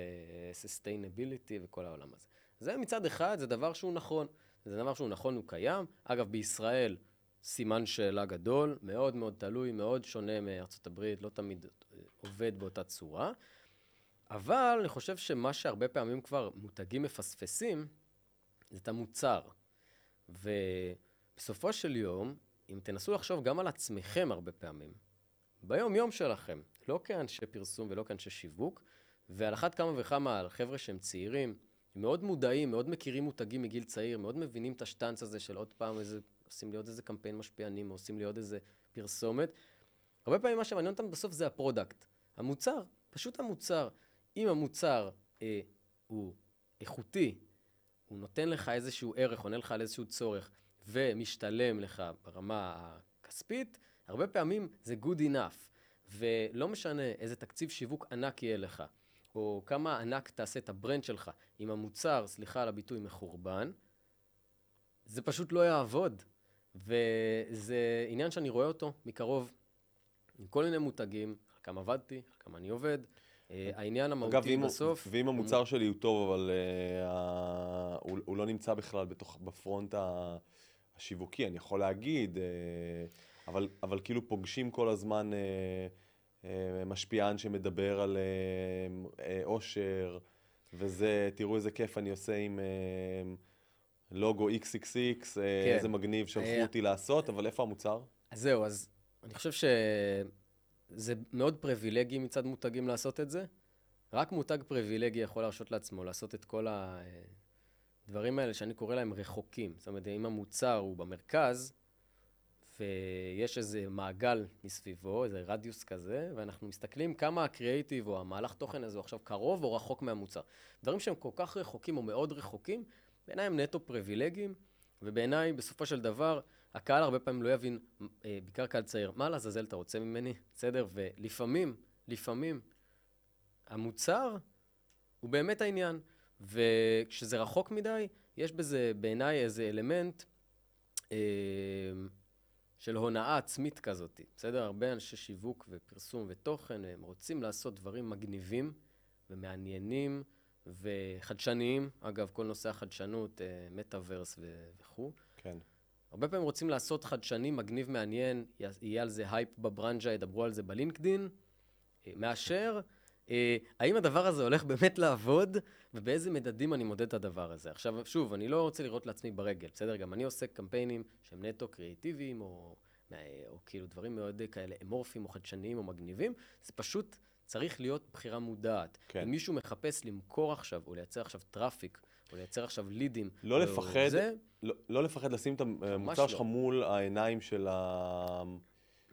וסוסטיינביליטי וכל העולם הזה. זה מצד אחד, זה דבר שהוא נכון. זה דבר שהוא נכון, הוא קיים. אגב, בישראל, סימן שאלה גדול, מאוד מאוד תלוי, מאוד שונה מארצות הברית, לא תמיד אה, עובד באותה צורה. אבל אני חושב שמה שהרבה פעמים כבר מותגים מפספסים, זה את המוצר. ובסופו של יום, אם תנסו לחשוב גם על עצמכם הרבה פעמים, ביום-יום שלכם, לא כאנשי פרסום ולא כאנשי שיווק, ועל אחת כמה וכמה על חבר'ה שהם צעירים, מאוד מודעים, מאוד מכירים מותגים מגיל צעיר, מאוד מבינים את השטנץ הזה של עוד פעם איזה, עושים לי עוד איזה קמפיין משפיענים, או עושים לי עוד איזה פרסומת. הרבה פעמים מה שמעניין אותם בסוף זה ה product. המוצר, פשוט המוצר. אם המוצר אה, הוא איכותי, הוא נותן לך איזשהו ערך, עונה לך על איזשהו צורך, ומשתלם לך ברמה הכספית, הרבה פעמים זה good enough. ולא משנה איזה תקציב שיווק ענק יהיה לך, או כמה ענק תעשה את ה brand שלך, אם המוצר, סליחה על הביטוי, מחורבן, זה פשוט לא יעבוד. וזה עניין שאני רואה אותו מקרוב, עם כל מיני מותגים, חלקם עבדתי, חלקם אני עובד. אה, העניין אגב, המהותי בסוף... ואם המוצר שלי הוא טוב, אבל uh, ה... הוא, לא נמצא בכלל בפרונט השיווקי, אני יכול להגיד, uh, אבל, כאילו פוגשים כל הזמן משפיען שמדבר על אושר, וזה, תראו איזה כיף אני עושה עם לוגו XXX, כן. איזה מגניב שלחו אותי לעשות, אבל איפה המוצר? אז זהו, אז אני חושב שזה מאוד פריבילגי מצד מותגים לעשות את זה. רק מותג פריבילגי יכול להרשות לעצמו לעשות את כל הדברים האלה שאני קורא להם רחוקים. זאת אומרת, אם המוצר הוא במרכז, ויש איזה מעגל מסביבו, איזה רדיוס כזה, ואנחנו מסתכלים כמה הקריאייטיב או המהלך תוכן הזה הוא עכשיו קרוב או רחוק מהמוצר. דברים שהם כל כך רחוקים או מאוד רחוקים, בעיניי הם נטו פריבילגיים, ובעיניי, בסופו של דבר, הקהל הרבה פעמים לא יבין, אה, בעיקר קהל צעיר, מה לעזאזל אתה רוצה ממני? בסדר? ולפעמים, לפעמים, המוצר הוא באמת העניין. וכשזה רחוק מדי, יש בזה בעיניי איזה אלמנט אה, של הונאה עצמית כזאת. בסדר? הרבה אנשי שיווק ופרסום ותוכן, הם רוצים לעשות דברים מגניבים ומעניינים וחדשניים, אגב, כל נושא החדשנות, אה, מטאוורס וכו'. כן. הרבה פעמים רוצים לעשות חדשני, מגניב, מעניין, יהיה על זה הייפ בברנז'ה, ידברו על זה בלינקדין, אה, מאשר, אה, האם הדבר הזה הולך באמת לעבוד, ובאיזה מדדים אני מודד את הדבר הזה. עכשיו, שוב, אני לא רוצה לירות לעצמי ברגל, בסדר? גם אני עושה קמפיינים שהם נטו קריאיטיביים, או, או, או כאילו דברים מאוד כאלה אמורפיים, או חדשניים, או מגניבים. זה פשוט צריך להיות בחירה מודעת. כן. אם מישהו מחפש למכור עכשיו, או לייצר עכשיו traffic, או לייצר עכשיו leads, לא או לפחד, זה, לא, לא לפחד לשים את המוצר לא. שלך מול העיניים של, ה...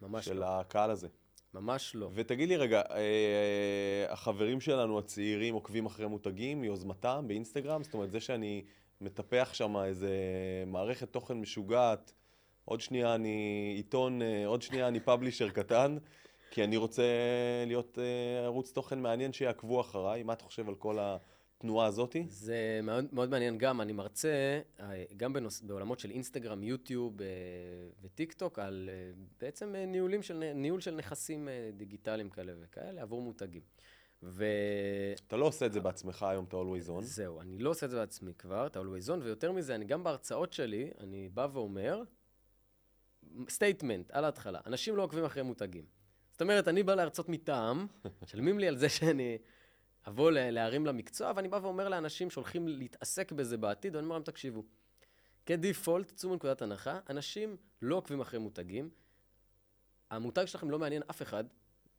ממש של לא. הקהל הזה. ממש לא. ותגיד לי רגע, אה, החברים שלנו הצעירים עוקבים אחרי מותגים מיוזמתם באינסטגרם? זאת אומרת, זה שאני מטפח שם איזה מערכת תוכן משוגעת, עוד שנייה אני עיתון, אה, עוד שנייה אני פאבלישר קטן, כי אני רוצה להיות אה, ערוץ תוכן מעניין שיעקבו אחריי. מה אתה חושב על כל התנועה הזאתי? זה מאוד, מאוד מעניין גם, אני מרצה אה, גם בנוס, בעולמות של אינסטגרם, יוטיוב אה, וטיק טוק, על אה, בעצם ניהולים של, ניהול של נכסים דיגיטליים כאלה וכאלה עבור מותגים. וזהו, אתה לא עושה את זה בעצמך היום, אתה always on. אני לא עושה את זה בעצמי כבר, אתה always on, ויותר מזה, אני גם בהרצאות שלי, אני בא ואומר, statement, על ההתחלה, אנשים לא עוקבים אחרי מותגים. זאת אומרת, אני בא להרצות מטעם, משלמים לי על זה שאני אבוא ל- להרים למקצוע, ואני בא ואומר לאנשים שהולכים להתעסק בזה בעתיד, ואני אומר להם, תקשיבו, כ default, צאו מנקודת הנחה, אנשים לא עוקבים אחרי מותגים, המותג שלכם לא מעניין אף אחד,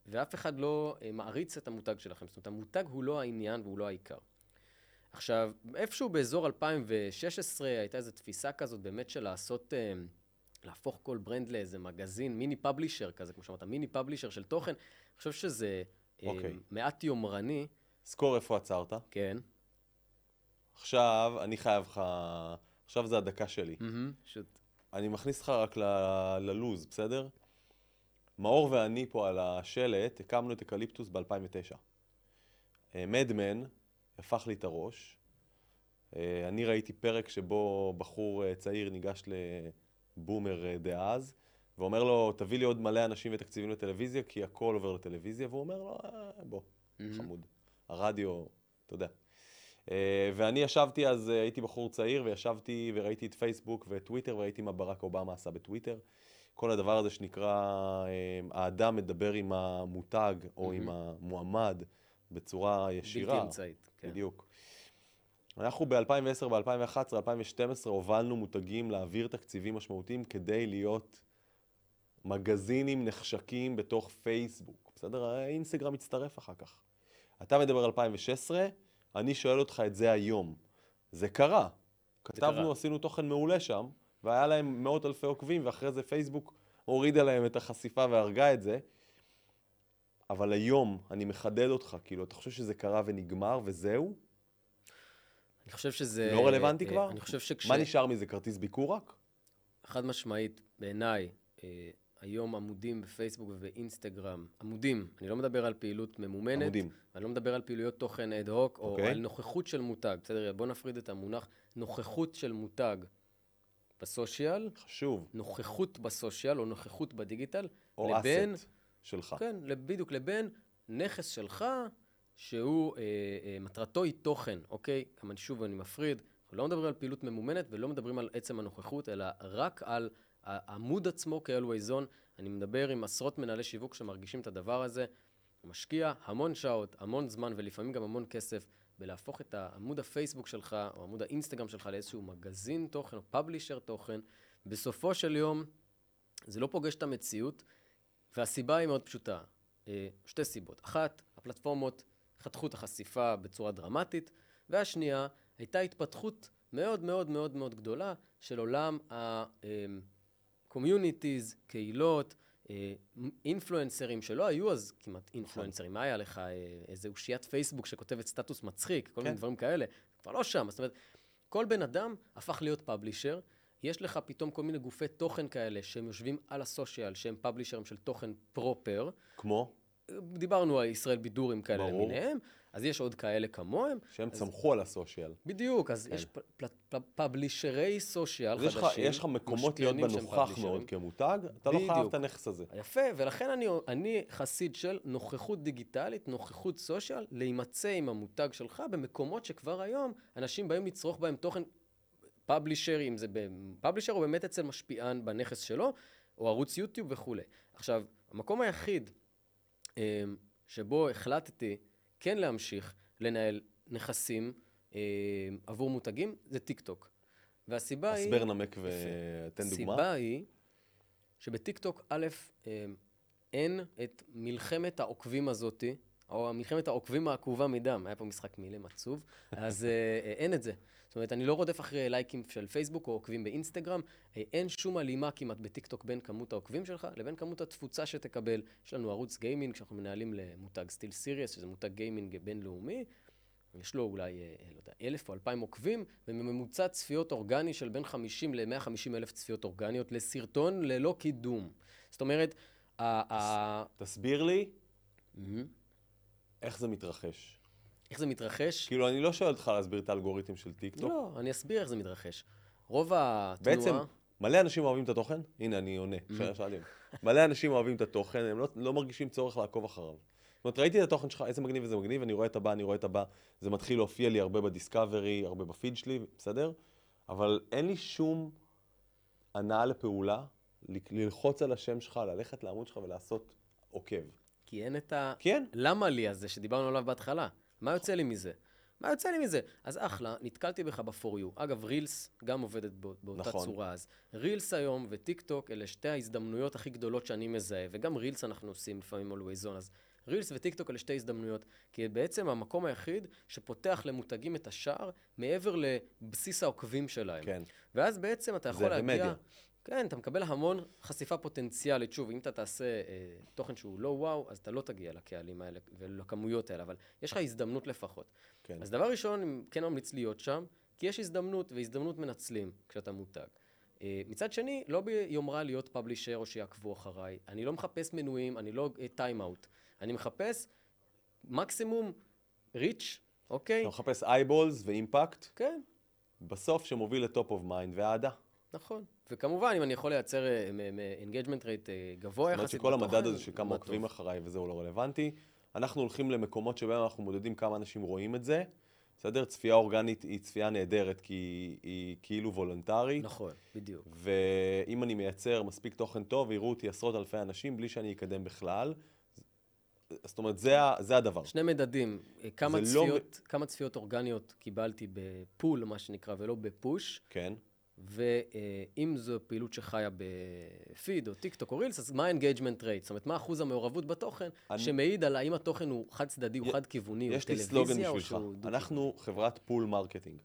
ואף אחד לא אה, מעריץ את המותג שלכם. זאת אומרת, המותג הוא לא העניין והוא לא העיקר. עכשיו, איפשהו באזור 2016 הייתה איזו תפיסה כזאת באמת של לעשות, אה, להפוך כל brand לאיזה מגזין, mini publisher כזה, כמו שאמרת, mini publisher של תוכן. אני חושב שזה אה, אוקיי. מעט יומרני, תזכור איפה עצרת. כן, עכשיו, אני חייב לך... עכשיו זה הדקה שלי. פשוט, אני מכניס אותך רק ל- ללוז, בסדר? מאור ואני פה על השלט, הקמנו את אקליפטוס ב-2009. Mad Men הפך לי את הראש. אה, אני ראיתי פרק שבו בחור אה, צעיר ניגש לבומר אה, דאז, ואומר לו, תביא לי עוד מלא אנשים ותקציבים לטלוויזיה, כי הכל עובר לטלוויזיה, והוא אומר לו, "אה, בוא, חמוד. הרדיו, אתה יודע. אה, ואני ישבתי אז, אה, הייתי בחור צעיר, וישבתי וראיתי את פייסבוק ואת טוויטר, וראיתי מה ברק אובמה עשה בטוויטר. כל הדבר הזה שנקרא, אה, האדם מדבר עם המותג או עם המועמד בצורה ישירה. בלתי אמצעית. כן. בדיוק. אנחנו ב-2010, ב-2011, 2012 הובלנו מותגים להעביר תקציבים משמעותיים כדי להיות מגזינים נחשקים בתוך פייסבוק. בסדר? האינסטגרם מצטרף אחר כך. אתה מדבר על 2016, אני שואל אותך את זה היום. זה קרה. כתבנו, קרה. עשינו תוכן מעולה שם, והיה להם מאות אלפי עוקבים, ואחרי זה פייסבוק הורידה להם את החשיפה והרגה את זה. אבל היום, אני מחדד אותך, כאילו, אתה חושב שזה קרה ונגמר וזהו? אני חושב שזה... לא רלוונטי אה, כבר? אני חושב שכש... מה נשאר מזה? כרטיס ביקור רק? חד משמעית, בעיניי, אה, היום עמודים בפייסבוק ובאינסטגרם, עמודים, אני לא מדבר על פעילות ממומנת, עמודים. אני לא מדבר על פעילויות תוכן אד הוק, או אוקיי. על נוכחות של מותג, בסדר? בוא נפריד את המונח נוכחות של מותג בסושיאל, חשוב. נוכחות בסושיאל או נוכחות בדיגיטל, או לבין, אסט שלך. כן, בדיוק, לבין נכס שלך, שהוא, אה, אה, מטרתו היא תוכן, אוקיי? גם אני שוב, אני מפריד, אנחנו לא מדברים על פעילות ממומנת ולא מדברים על עצם הנוכחות, אלא רק על העמוד עצמו כ-Always On. אני מדבר עם עשרות מנהלי שיווק שמרגישים את הדבר הזה. הוא משקיע המון שעות, המון זמן ולפעמים גם המון כסף בלהפוך את עמוד הפייסבוק שלך או עמוד האינסטגרם שלך לאיזשהו מגזין תוכן או פאבלישר תוכן. בסופו של יום זה לא פוגש את המציאות, והסיבה היא מאוד פשוטה. אה, שתי סיבות. אחת, הפלטפורמות חתכו את החשיפה בצורה דרמטית, והשנייה, הייתה התפתחות מאוד מאוד מאוד מאוד גדולה של עולם ה-communities, קהילות, אה, אינפלואנסרים שלא היו אז כמעט אינפלואנסרים. מה היה לך? אה, איזה אושיית פייסבוק שכותבת סטטוס מצחיק, כל מיני כן. דברים כאלה. כבר לא שם. זאת אומרת, כל בן אדם הפך להיות פאבלישר. יש לך פתאום כל מיני גופי תוכן כאלה שהם יושבים על הסושיאל, שהם פאבלישרים של תוכן פרופר. כמו? דיברנו על ישראל בידורים כאלה ברור. למיניהם, אז יש עוד כאלה כמוהם. שהם צמחו על הסושיאל. בדיוק, אז יש פ- פל- פל- פאבלישרי סושיאל אז יש חדשים. יש לך מקומות להיות בנוכח. מאוד כמותג, אתה לא חייב בדיוק. את הנכס הזה. יפה, ולכן אני, אני חסיד של נוכחות דיגיטלית, נוכחות סושיאל, להימצא עם המותג שלך במקומות שכבר היום אנשים באים לצרוך בהם תוכן publisher, אם זה publisher או באמת אצל משפיען בנכס שלו, או ערוץ יוטיוב וכולי. עכשיו, המקום היחיד שבו החלטתי כן להמשיך לנהל נכסים אמ, עבור מותגים, זה טיק טוק. והסיבה היא... הסבר נמק ותן דוגמה. הסיבה היא שבטיקטוק, א', אמ, אין את מלחמת העוקבים הזאתי, או מלחמת העוקבים העקובה מדם, היה פה משחק מילים עצוב, אז אה, אה, אין את זה. זאת אומרת, אני לא רודף אחרי לייקים של פייסבוק או עוקבים באינסטגרם, אה, אין שום הלימה כמעט בטיקטוק בין כמות העוקבים שלך לבין כמות התפוצה שתקבל. יש לנו ערוץ gaming שאנחנו מנהלים למותג SteelSeries, שזה מותג gaming בינלאומי, יש לו אולי, לא יודע, אלף או אלפיים עוקבים, וממוצע צפיות אורגני של בין 50 ל-150 אלף צפיות אורגניות לסרטון ללא קידום. זאת אומרת, ה- תסביר לי. איך זה מתרחש. איך זה מתרחש? כאילו, אני לא שואל אותך להסביר את האלגוריתם של טיקטוק. לא, אני אסביר איך זה מתרחש. רוב התנועה... בעצם, מלא אנשים אוהבים את התוכן, הנה, אני עונה, שאלה שאלתי. מלא אנשים אוהבים את התוכן, הם לא, לא מרגישים צורך לעקוב אחריו. זאת אומרת, ראיתי את התוכן שלך, איזה מגניב איזה מגניב, אני רואה את הבא, אני רואה את הבא, זה מתחיל להופיע לי הרבה ב discovery, הרבה בפיד שלי, בסדר? אבל אין לי שום הנעה לפעולה, ללחוץ על השם שלך, ללכת לעמוד שלך ולעשות עוקב. כי אין את ה... כן? למה לי הזה שדיברנו עליו בהתחלה? מה יוצא לי מזה? מה יוצא לי מזה? אז אחלה, נתקלתי בך ב-for you. אגב, רילס גם עובדת בא- באותה נכון. צורה אז. רילס היום וטיק טוק אלה שתי ההזדמנויות הכי גדולות שאני מזהה, וגם רילס אנחנו עושים לפעמים always on, אז רילס וטיק טוק אלה שתי הזדמנויות, כי בעצם המקום היחיד שפותח למותגים את השער מעבר לבסיס העוקבים שלהם. כן. ואז בעצם אתה יכול זה להגיע... כן, אתה מקבל המון חשיפה פוטנציאלית. שוב, אם אתה תעשה אה, תוכן שהוא לא וואו, אז אתה לא תגיע לקהלים האלה ולכמויות האלה, אבל יש לך הזדמנות לפחות. כן. אז דבר ראשון, כן ממליץ להיות שם, כי יש הזדמנות, והזדמנות מנצלים כשאתה מותג. אה, מצד שני, לא ביומרה להיות פאבלישר או שיעקבו אחריי. אני לא מחפש מנויים, אני לא טיים אאוט. אני מחפש מקסימום ריץ', אוקיי? אתה מחפש אייבולס ואימפקט, כן, בסוף שמוביל ל top of mind ואהדה. נכון. וכמובן, אם אני יכול לייצר engagement rate גבוה זאת אומרת יחסית שכל המדד הזה של כמה מה עוקבים. אחריי וזה הוא לא רלוונטי. אנחנו הולכים למקומות שבהם אנחנו מודדים כמה אנשים רואים את זה. בסדר? צפייה אורגנית היא צפייה נהדרת כי היא, כאילו וולונטרית. נכון, בדיוק. ואם אני מייצר מספיק תוכן טוב, יראו אותי עשרות אלפי אנשים בלי שאני אקדם בכלל. זאת אומרת, זה, זה הדבר. שני מדדים, אה, כמה לא צפיות, כמה צפיות אורגניות קיבלתי ב-pull, מה שנקרא, ולא ב-push, כן. ואם זו פעילות שחיה בפיד או טיק טוק או רילס, אז מה ה-engagement rate? זאת אומרת, מה אחוז המעורבות בתוכן, אני- שמעיד על האם התוכן הוא חד-צדדי, הוא י- חד-כיווני, הוא יש לי טלוויזיה, סלוגן או בשבילך. שהוא אנחנו חברת pull marketing.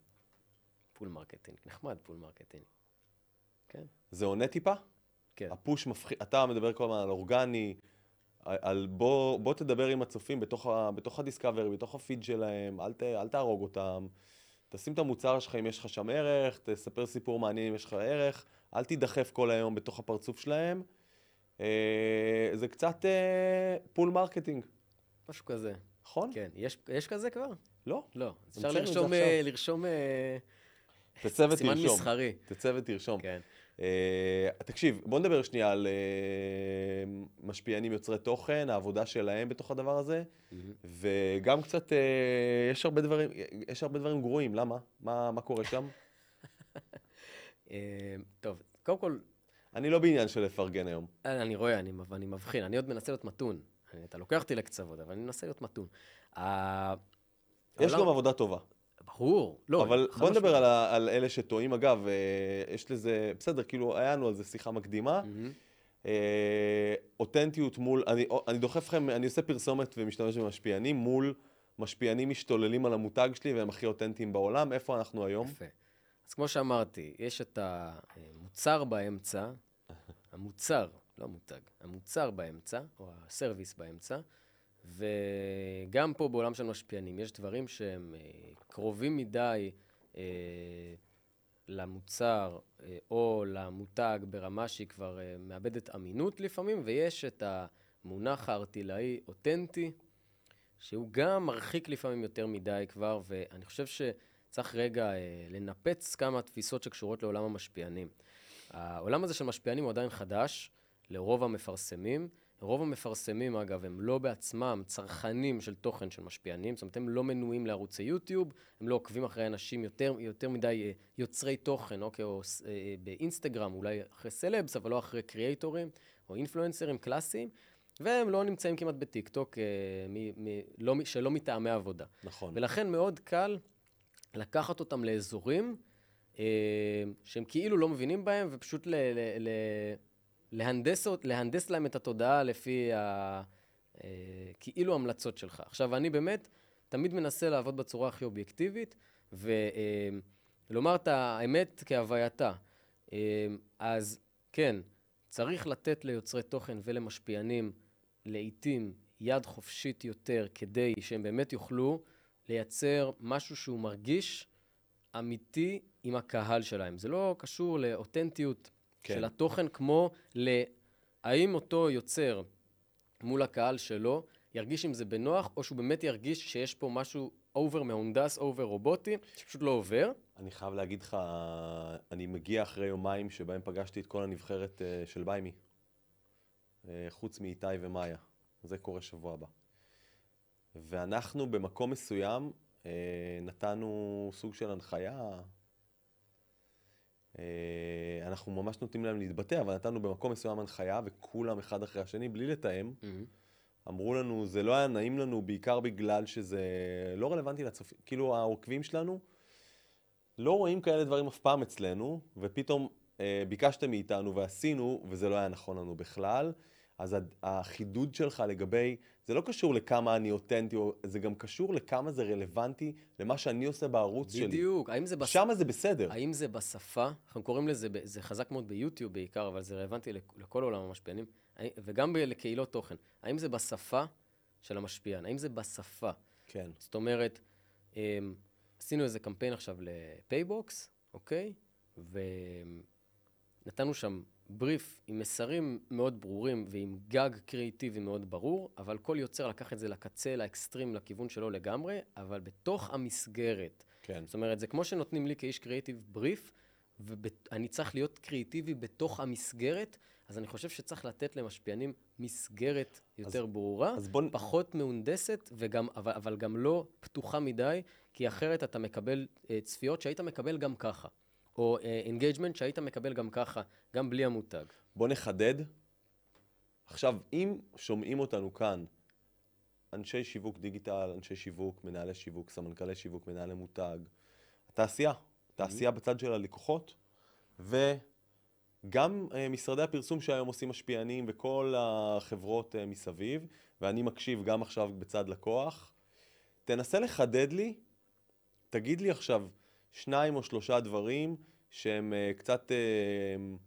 Pull marketing, נחמד Pull marketing. כן, זה עונה טיפה? כן. ה-push מפחיד, אתה מדבר כל הזמן על אורגני, על- על בוא, בוא תדבר עם הצופים בתוך, ה, בתוך ה-discovery, בתוך הפיד שלהם, אל, ת, אל תהרוג אותם. תשים את המוצר שלך אם יש לך שם ערך, תספר סיפור מעניין אם יש לך ערך, אל תידחף כל היום בתוך הפרצוף שלהם. אה, זה קצת אה, pull marketing, משהו כזה. נכון? כן, יש יש כזה כבר? לא? לא. אפשר לרשום. אה, לרשום אה, תצא סימן ותרשום. מסחרי. תצא ותרשום. כן. אה, תקשיב, בוא נדבר שנייה על אה, משפיענים יוצרי תוכן, העבודה שלהם בתוך הדבר הזה, וגם קצת, אה, יש הרבה דברים, יש הרבה דברים גרועים, למה? מה, מה קורה שם? אה, טוב, קודם כל, אני לא בעניין של לפרגן היום. אני רואה, אני, אני מבחין, אני עוד מנסה להיות מתון. אתה לוקח אותי לקצוות, אבל אני מנסה להיות מתון. יש גם עבודה טובה. ברור, לא. אבל בוא נדבר. על, ה- על אלה שטועים. אגב, אה, יש לזה, בסדר, כאילו, היה לנו על זה שיחה מקדימה. אה, אותנטיות מול, אני, אני דוחף לכם, אני עושה פרסומת ומשתמש במשפיענים מול משפיענים משתוללים על המותג שלי והם הכי אותנטיים בעולם, איפה אנחנו היום? יפה. אז כמו שאמרתי, יש את המוצר באמצע, המוצר, לא מותג, המוצר באמצע, או הסרוויס באמצע, וגם פה בעולם של משפיענים, יש דברים שהם אה, קרובים מדי אה, למוצר אה, או למותג ברמה שהיא כבר מאבדת אמינות לפעמים, ויש את המונח הארטילאי אותנטי, שהוא גם מרחיק לפעמים יותר מדי כבר, ואני חושב שצריך רגע לנפץ כמה תפיסות שקשורות לעולם המשפיענים. העולם הזה של משפיענים הוא עדיין חדש לרוב המפרסמים. רוב המפרסמים, אגב, הם לא בעצמם צרכנים של תוכן של משפיענים, זאת אומרת, הם לא מנויים לערוצי יוטיוב, הם לא עוקבים אחרי אנשים יותר, יותר מדי אה, יוצרי תוכן, אוקיי, או אה, אה, באינסטגרם, אולי אחרי סלבס, אבל לא אחרי קריאייטורים, או אינפלואנסרים קלאסיים, והם לא נמצאים כמעט בטיקטוק, מ, מ, לא, שלא מטעמי עבודה. נכון. ולכן מאוד קל לקחת אותם לאזורים שהם כאילו לא מבינים בהם, ופשוט ל... ל, ל להנדס, להנדס להם את התודעה לפי ה... אה, כאילו המלצות שלך. עכשיו, אני באמת תמיד מנסה לעבוד בצורה הכי אובייקטיבית, ולומר אה, את האמת כהווייתה. אה, אז כן, צריך לתת ליוצרי תוכן ולמשפיענים לעיתים יד חופשית יותר, כדי שהם באמת יוכלו לייצר משהו שהוא מרגיש אמיתי עם הקהל שלהם. זה לא קשור לאותנטיות כן. של התוכן, כמו להאם אותו יוצר מול הקהל שלו ירגיש עם זה בנוח, או שהוא באמת ירגיש שיש פה משהו over מהונדס, over רובוטי, שפשוט לא עובר. אני חייב להגיד לך, אני מגיע אחרי יומיים שבהם פגשתי את כל הנבחרת אה, של ביימי, אה, חוץ מאיתי ומאיה. זה קורה שבוע הבא. ואנחנו במקום מסוים אה, נתנו סוג של הנחיה, אנחנו ממש נותנים להם להתבטא, אבל נתנו במקום מסוים הנחיה, וכולם אחד אחרי השני, בלי לתאם, mm-hmm. אמרו לנו, זה לא היה נעים לנו, בעיקר בגלל שזה לא רלוונטי לצופים. כאילו, העוקבים שלנו לא רואים כאלה דברים אף פעם אצלנו, ופתאום אה, ביקשתם מאיתנו ועשינו, וזה לא היה נכון לנו בכלל. אז החידוד שלך לגבי, זה לא קשור לכמה אני אותנטי, זה גם קשור לכמה זה רלוונטי למה שאני עושה בערוץ בדיוק. שלי. בדיוק. האם זה... בש... שם זה בסדר. האם זה בשפה? אנחנו קוראים לזה, זה חזק מאוד ביוטיוב בעיקר, אבל זה רלוונטי לכל עולם המשפיענים, וגם לקהילות תוכן. האם זה בשפה של המשפיען? האם זה בשפה? כן. זאת אומרת, אמ, עשינו איזה קמפיין עכשיו לפייבוקס, אוקיי? ונתנו שם בריף עם מסרים מאוד ברורים ועם גג קריאיטיבי מאוד ברור, אבל כל יוצר לקח את זה לקצה, ל-extreme, לכיוון שלו לגמרי, אבל בתוך המסגרת. כן. זאת אומרת, זה כמו שנותנים לי כאיש קריאיטיב בריף, ואני צריך להיות קריאיטיבי בתוך המסגרת, אז אני חושב שצריך לתת למשפיענים מסגרת יותר אז, ברורה, אז בוא... פחות מהונדסת, וגם, אבל, אבל גם לא פתוחה מדי, כי אחרת אתה מקבל uh, צפיות שהיית מקבל גם ככה. או engagement uh, שהיית מקבל גם ככה, גם בלי המותג. בוא נחדד. עכשיו, אם שומעים אותנו כאן אנשי שיווק דיגיטל, אנשי שיווק, מנהלי שיווק, סמנכ"לי שיווק, מנהלי מותג, תעשייה, תעשייה mm-hmm. בצד של הלקוחות, וגם uh, משרדי הפרסום שהיום עושים משפיענים וכל החברות uh, מסביב, ואני מקשיב גם עכשיו בצד לקוח, תנסה לחדד לי, תגיד לי עכשיו, שניים או שלושה דברים שהם uh, קצת uh,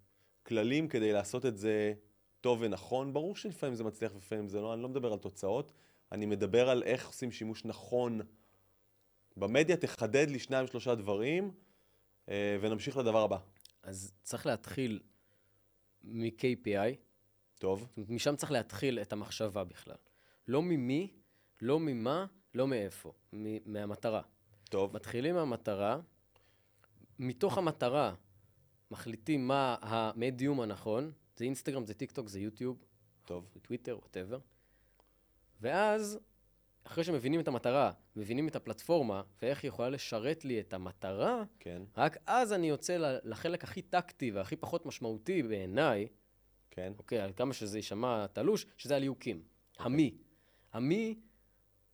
כללים כדי לעשות את זה טוב ונכון. ברור שלפעמים זה מצליח ולפעמים זה לא, אני לא מדבר על תוצאות, אני מדבר על איך עושים שימוש נכון במדיה. תחדד לי שניים שלושה דברים uh, ונמשיך לדבר הבא. אז צריך להתחיל מ-KPI. טוב. משם צריך להתחיל את המחשבה בכלל. לא ממי, לא ממה, לא מאיפה, מהמטרה. טוב. מתחילים מהמטרה, מתוך המטרה מחליטים מה המדיום הנכון, זה אינסטגרם, זה טיק טוק, זה יוטיוב, טוב, זה טוויטר, ווטאבר, ואז, אחרי שמבינים את המטרה, מבינים את הפלטפורמה, ואיך היא יכולה לשרת לי את המטרה, כן. רק אז אני יוצא לחלק הכי טקטי והכי פחות משמעותי בעיניי, כן. אוקיי, על כמה שזה יישמע תלוש, שזה הליהוקים. אוקיי. המי. המי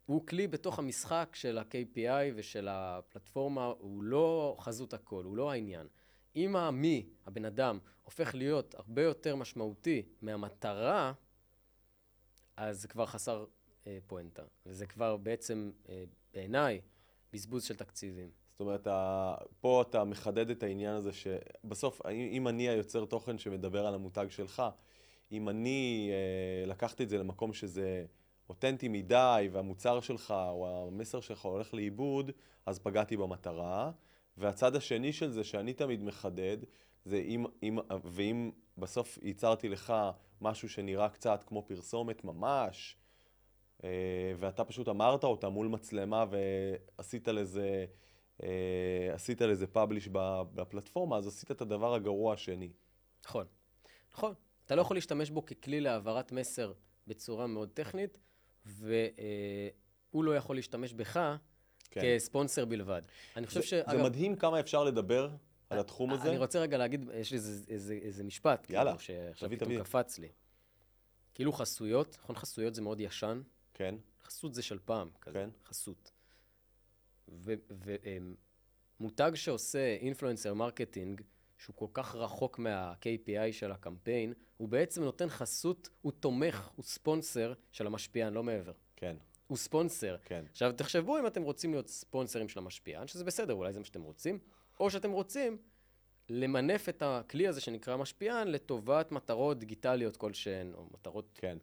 הוא כלי בתוך המשחק של ה-KPI ושל הפלטפורמה, הוא לא חזות הכל, הוא לא העניין. אם המי, הבן אדם, הופך להיות הרבה יותר משמעותי מהמטרה, אז זה כבר חסר אה, פואנטה. וזה כבר בעצם, אה, בעיניי, בזבוז של תקציבים. זאת אומרת, פה אתה מחדד את העניין הזה שבסוף, אם אני היוצר תוכן שמדבר על המותג שלך, אם אני אה, לקחתי את זה למקום שזה... אותנטי מדי והמוצר שלך או המסר שלך הולך לאיבוד, אז פגעתי במטרה. והצד השני של זה, שאני תמיד מחדד, זה אם, אם, ואם בסוף ייצרתי לך משהו שנראה קצת כמו פרסומת ממש, אה, ואתה פשוט אמרת אותה מול מצלמה ועשית לזה, אה, עשית לזה פאבליש בפלטפורמה, אז עשית את הדבר הגרוע השני. נכון, נכון. אתה לא יכול להשתמש בו ככלי להעברת מסר בצורה מאוד טכנית, והוא לא יכול להשתמש בך כן. כספונסר בלבד. אני חושב זה, ש... זה אגב, מדהים כמה אפשר לדבר על התחום הזה. אני רוצה רגע להגיד, יש לי איזה, איזה, איזה משפט, יאללה, כאילו, שעכשיו פתאום תביא. קפץ לי. כאילו חסויות, נכון? חסויות זה מאוד ישן. כן, חסות זה של פעם, כזה, כן. חסות. ומותג שעושה influencer marketing, שהוא כל כך רחוק מה-KPI של הקמפיין, הוא בעצם נותן חסות, הוא תומך, הוא ספונסר של המשפיען, לא מעבר. כן, הוא ספונסר. כן. עכשיו, תחשבו אם אתם רוצים להיות ספונסרים של המשפיען, שזה בסדר, אולי זה מה שאתם רוצים, או שאתם רוצים למנף את הכלי הזה שנקרא משפיען לטובת מטרות דיגיטליות כלשהן, או מטרות, כן.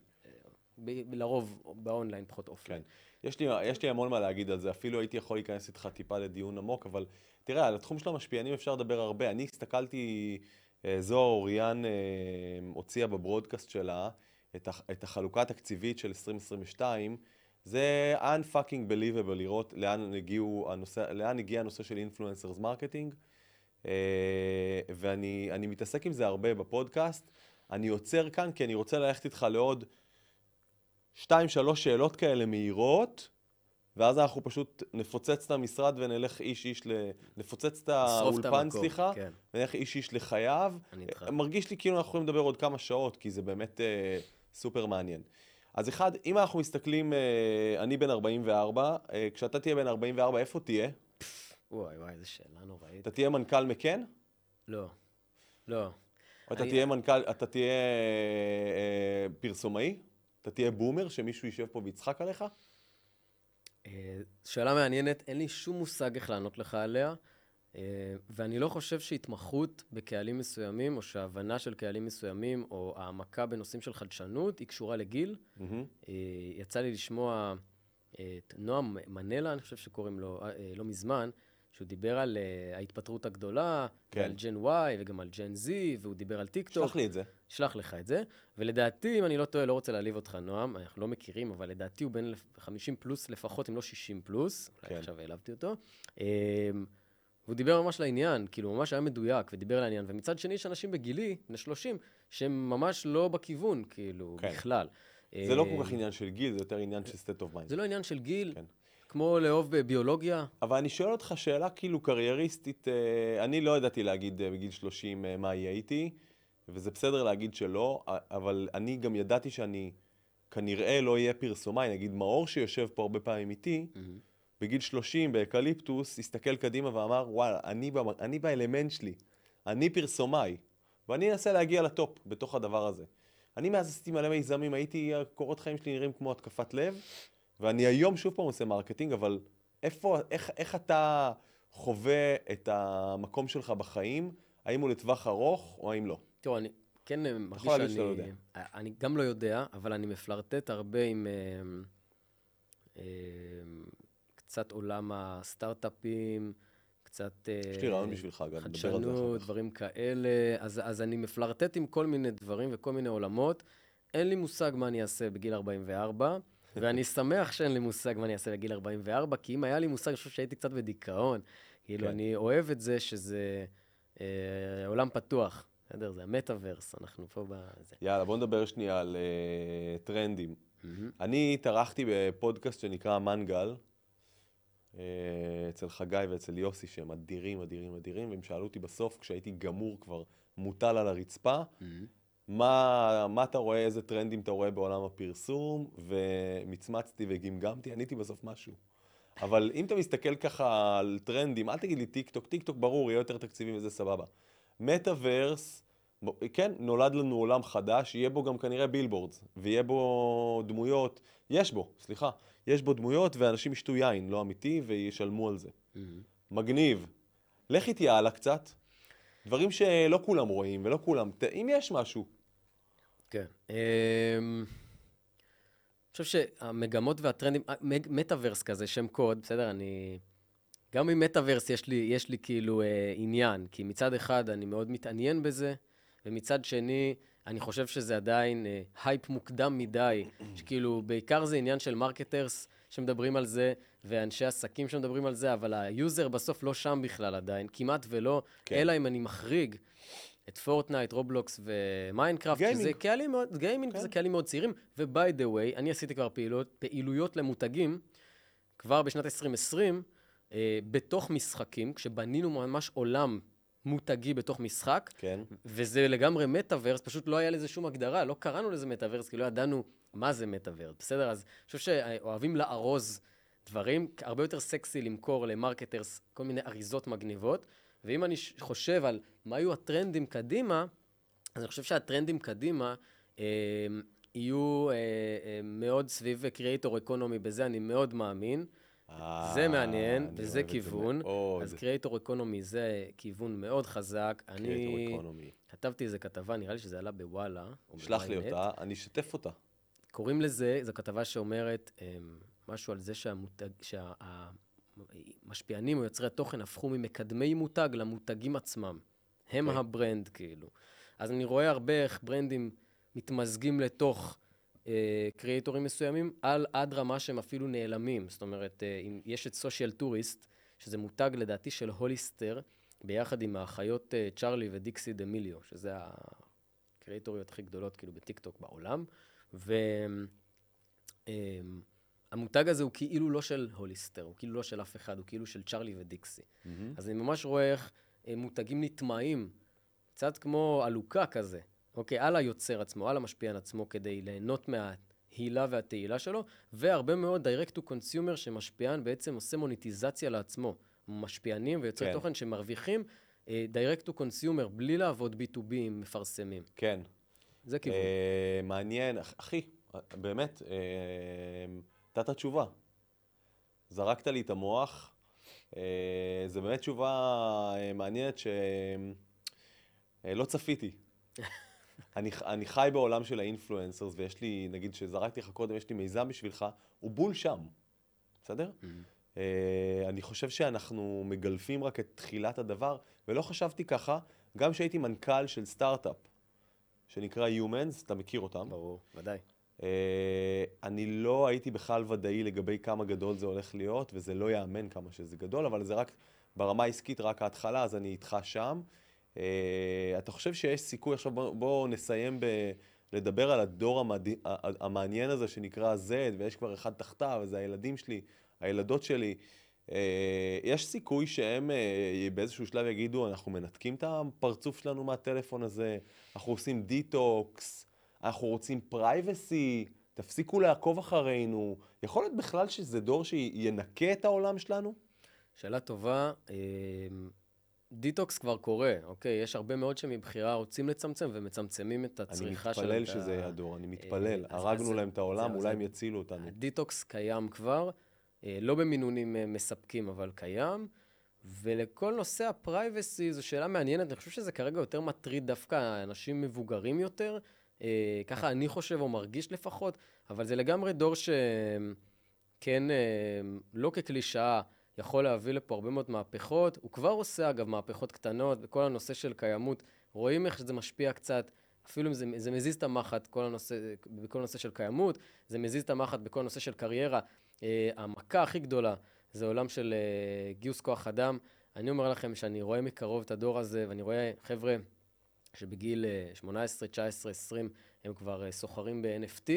ב- לרוב ב-online, פחות כן. offline. יש לי, יש לי המון מה להגיד על זה, אפילו הייתי יכול להיכנס איתך טיפה לדיון עמוק, אבל תראה, על התחום של המשפיענים אפשר לדבר הרבה. אני הסתכלתי, אה, זוהר אוריאן אה, הוציאה בברודקאסט שלה את, הח, את החלוקה התקציבית של 2022. זה unfucking believable לראות לאן, הגיעו הנושא, לאן הגיע הנושא של influencers marketing. ואני אני מתעסק עם זה הרבה בפודקאסט. אני עוצר כאן כי אני רוצה ללכת איתך לעוד שתיים, שלוש שאלות כאלה מהירות, ואז אנחנו פשוט נפוצץ את המשרד ונלך איש איש ל... נפוצץ את האולפן, סליחה, כן. ונלך איש איש לחייו. מרגיש לי כאילו אנחנו יכולים לדבר עוד כמה שעות, כי זה באמת אה, סופר מעניין. אז אחד, אם אנחנו מסתכלים, אה, אני בן 44, אה, כשאתה תהיה בן 44, איפה תהיה? וואי וואי, איזה שאלה נוראית. אתה תהיה מנכ"ל מקן? לא. לא. אתה אני- תהיה מנכ"ל, אתה תהיה אה, אה, פרסומאי? אתה תהיה בומר שמישהו יישב פה ויצחק עליך? אה, שאלה מעניינת, אין לי שום מושג איך לענות לך עליה, אה, ואני לא חושב שהתמחות בקהלים מסוימים, או שהבנה של קהלים מסוימים, או העמקה בנושאים של חדשנות, היא קשורה לגיל. אה, יצא לי לשמוע את נועם מנלה, אני חושב שקוראים לו, לא מזמן, שהוא דיבר על אה, ההתפטרות הגדולה, כן. ועל ג'ן Y, וגם על ג'ן Z, והוא דיבר על טיק טוק. שלח לי את זה. אשלח לך את זה. ולדעתי, אם אני לא טועה, לא רוצה להעליב אותך, נועם, אנחנו לא מכירים, אבל לדעתי הוא בין 50 פלוס לפחות, אם לא 60 פלוס. כן. אולי עכשיו העלבתי אותו. אמ, והוא דיבר ממש לעניין, כאילו, ממש היה מדויק, ודיבר לעניין. ומצד שני, יש אנשים בגילי, בני 30, שהם ממש לא בכיוון, כאילו, כן. בכלל. זה לא אמ, כל כך עניין של גיל, זה יותר עניין של state of mind. זה לא עניין של גיל, כן. כמו לאהוב ביולוגיה. אבל אני שואל אותך שאלה כאילו קרייריסטית, אה, אני לא ידעתי להגיד אה, בגיל 30 אה, מה יהיה איתי, וזה בסדר להגיד שלא, אבל אני גם ידעתי שאני כנראה לא אהיה פרסומאי, נגיד מאור שיושב פה הרבה פעמים איתי, בגיל 30 באקליפטוס, הסתכל קדימה ואמר, וואלה, אני, במ- אני באלמנט שלי, אני פרסומאי, ואני אנסה להגיע לטופ בתוך הדבר הזה. אני מאז עשיתי מלא מיזמים, הייתי, הקורות חיים שלי נראים כמו התקפת לב, ואני היום שוב פעם עושה marketing, אבל איפה, איך, איך אתה חווה את המקום שלך בחיים? האם הוא לטווח ארוך או האם לא? תראו, אני כן מרגיש יכול להגיד שאני... שאתה לא יודע. אני גם לא יודע, אבל אני מפלרטט הרבה עם אה, אה, קצת עולם הסטארט-אפים, קצת... אה, יש לי רעיון בשבילך, גם, נדבר על זה אחר חדשנות. דברים כאלה. אז, אז אני מפלרטט עם כל מיני דברים וכל מיני עולמות. אין לי מושג מה אני אעשה בגיל 44, ואני שמח שאין לי מושג מה אני אעשה בגיל 44, כי אם היה לי מושג, אני חושב שהייתי קצת בדיכאון. כאילו, כן. אני אוהב את זה שזה אה, עולם פתוח. בסדר? זה המטאוורס, אנחנו פה בזה. יאללה, בוא נדבר שנייה על uh, טרנדים. מהמם. אני התארחתי בפודקאסט שנקרא מנגל, אה, אצל חגי ואצל יוסי, שהם אדירים, אדירים, אדירים, והם שאלו אותי בסוף, כשהייתי גמור כבר, מוטל על הרצפה, מהמם. מה, מה אתה רואה, איזה טרנדים אתה רואה בעולם הפרסום, ומצמצתי וגמגמתי, עניתי בסוף משהו. אבל אם אתה מסתכל ככה על טרנדים, אל תגיד לי טיק טוק, טיק טוק ברור, יהיה יותר תקציבים וזה סבבה. מטאוורס, כן, נולד לנו עולם חדש, יהיה בו גם כנראה בילבורדס, ויהיה בו דמויות, יש בו, סליחה, יש בו דמויות ואנשים ישתו יין, לא אמיתי, וישלמו על זה. מהמם. מגניב. לך איתי הלאה קצת. דברים שלא כולם רואים ולא כולם, אם יש משהו. כן. אמ, אני חושב שהמגמות והטרנדים, אה, מטאוורס כזה, שם קוד, בסדר? אני גם עם מטאוורס יש לי, יש לי כאילו אה, עניין, כי מצד אחד אני מאוד מתעניין בזה, ומצד שני, אני חושב שזה עדיין אה, הייפ מוקדם מדי, שכאילו, בעיקר זה עניין של marketers שמדברים על זה, ואנשי עסקים שמדברים על זה, אבל ה-user בסוף לא שם בכלל עדיין, כמעט ולא, כן. אלא אם אני מחריג את פורטנייט, רובלוקס ומיינקראפט, gaming. שזה קהלים מאוד, gaming כן. זה קהלים מאוד צעירים, ו-by the way, אני עשיתי כבר פעילות, פעילויות למותגים, כבר בשנת 2020, אה, בתוך משחקים, כשבנינו ממש עולם מותגי בתוך משחק, כן. וזה לגמרי מטאוורס, פשוט לא היה לזה שום הגדרה, לא קראנו לזה מטאוורס, כי לא ידענו מה זה מטאוורס, בסדר? אז אני חושב שאוהבים לארוז דברים, הרבה יותר סקסי למכור למרקטרס כל מיני אריזות מגניבות, ואם אני חושב על מה יהיו הטרנדים קדימה, אז אני חושב שהטרנדים קדימה אה, יהיו אה, אה, מאוד סביב קריאייטור אקונומי, בזה אני מאוד מאמין. זה אה, מעניין, אני וזה זה כיוון. אז קריאייטור אקונומי זה כיוון מאוד חזק. אני. כתבתי איזה כתבה, נראה לי שזה עלה בוואלה. שלח לי. אותה, אני אשתף אותה. קוראים לזה, זו כתבה שאומרת אמ, משהו על זה שהמותג, שהמשפיענים או יוצרי התוכן הפכו ממקדמי מותג למותגים עצמם. הם אוקיי. ה-brand, כאילו. אז אני רואה הרבה איך brandים מתמזגים לתוך אה, creatorים מסוימים, על עד רמה שהם אפילו נעלמים. זאת אומרת, אה, אם יש את סושיאל טוריסט, שזה מותג לדעתי של הוליסטר, ביחד עם האחיות אה, צ'רלי ודיקסי דמיליו, שזה ה-creatorיות הכי גדולות כאילו בטיקטוק בעולם. והמותג הזה הוא כאילו לא של הוליסטר, הוא כאילו לא של אף אחד, הוא כאילו של צ'רלי ודיקסי. מהמם. אז אני ממש רואה איך אה, מותגים נטמעים, קצת כמו עלוקה כזה, אוקיי, על היוצר עצמו, על המשפיען עצמו, כדי ליהנות מההילה והתהילה שלו, והרבה מאוד direct to consumer שמשפיען בעצם עושה מוניטיזציה לעצמו. משפיענים ויוצרי כן. תוכן שמרוויחים אה, direct to consumer, בלי לעבוד B2B עם מפרסמים. כן. זה כיוון. אה, מעניין, אח- אחי, באמת, אה, נתת תשובה. זרקת לי את המוח. אה, זו באמת תשובה אה, מעניינת שלא צפיתי. אני, אני חי בעולם של האינפלואנסרס, ויש לי, נגיד שזרקתי לך קודם, יש לי מיזם בשבילך, הוא בול שם, בסדר? אה, אני חושב שאנחנו מגלפים רק את תחילת הדבר, ולא חשבתי ככה, גם כשהייתי מנכ"ל של סטארט-אפ, שנקרא Humans, אתה מכיר אותם. ברור, ודאי. אה, אני לא הייתי בכלל ודאי לגבי כמה גדול זה הולך להיות, וזה לא ייאמן כמה שזה גדול, אבל זה רק ברמה העסקית, רק ההתחלה, אז אני איתך שם. אה, אתה חושב שיש סיכוי, עכשיו בואו בוא נסיים ב... לדבר על הדור המד... המעניין הזה שנקרא Z, ויש כבר אחד תחתיו, וזה הילדים שלי, הילדות שלי. אה, יש סיכוי שהם אה, באיזשהו שלב יגידו, אנחנו מנתקים את הפרצוף שלנו מהטלפון הזה, אנחנו עושים דיטוקס, אנחנו רוצים privacy, תפסיקו לעקוב אחרינו. יכול להיות בכלל שזה דור שינקה את העולם שלנו? שאלה טובה. אה, דיטוקס כבר קורה, אוקיי? יש הרבה מאוד שמבחירה רוצים לצמצם ומצמצמים את אני הצריכה של... מתפלל את ה- שזה יהיה הדור, אני מתפלל. אז- הרגנו להם את העולם, אולי הם יצילו אותנו. הדיטוקס קיים כבר, אה, לא במינונים אה, מספקים, אבל קיים. ולכל נושא הפרייבסי, זו שאלה מעניינת, אני חושב שזה כרגע יותר מטריד דווקא אנשים מבוגרים יותר, אה, ככה אני חושב או מרגיש לפחות, אבל זה לגמרי דור שכן, אה, לא כקלישאה, יכול להביא לפה הרבה מאוד מהפכות. הוא כבר עושה, אגב, מהפכות קטנות בכל הנושא של קיימות. רואים איך שזה משפיע קצת, אפילו אם זה, זה מזיז את המחט, כל הנושא, בכל הנושא של קיימות, זה מזיז את המחט בכל הנושא של קריירה. אה, המכה הכי גדולה זה עולם של אה, גיוס כוח אדם. אני אומר לכם שאני רואה מקרוב את הדור הזה, ואני רואה חבר'ה שבגיל אה, 18, 19, 20, הם כבר אה, סוחרים ב-NFT,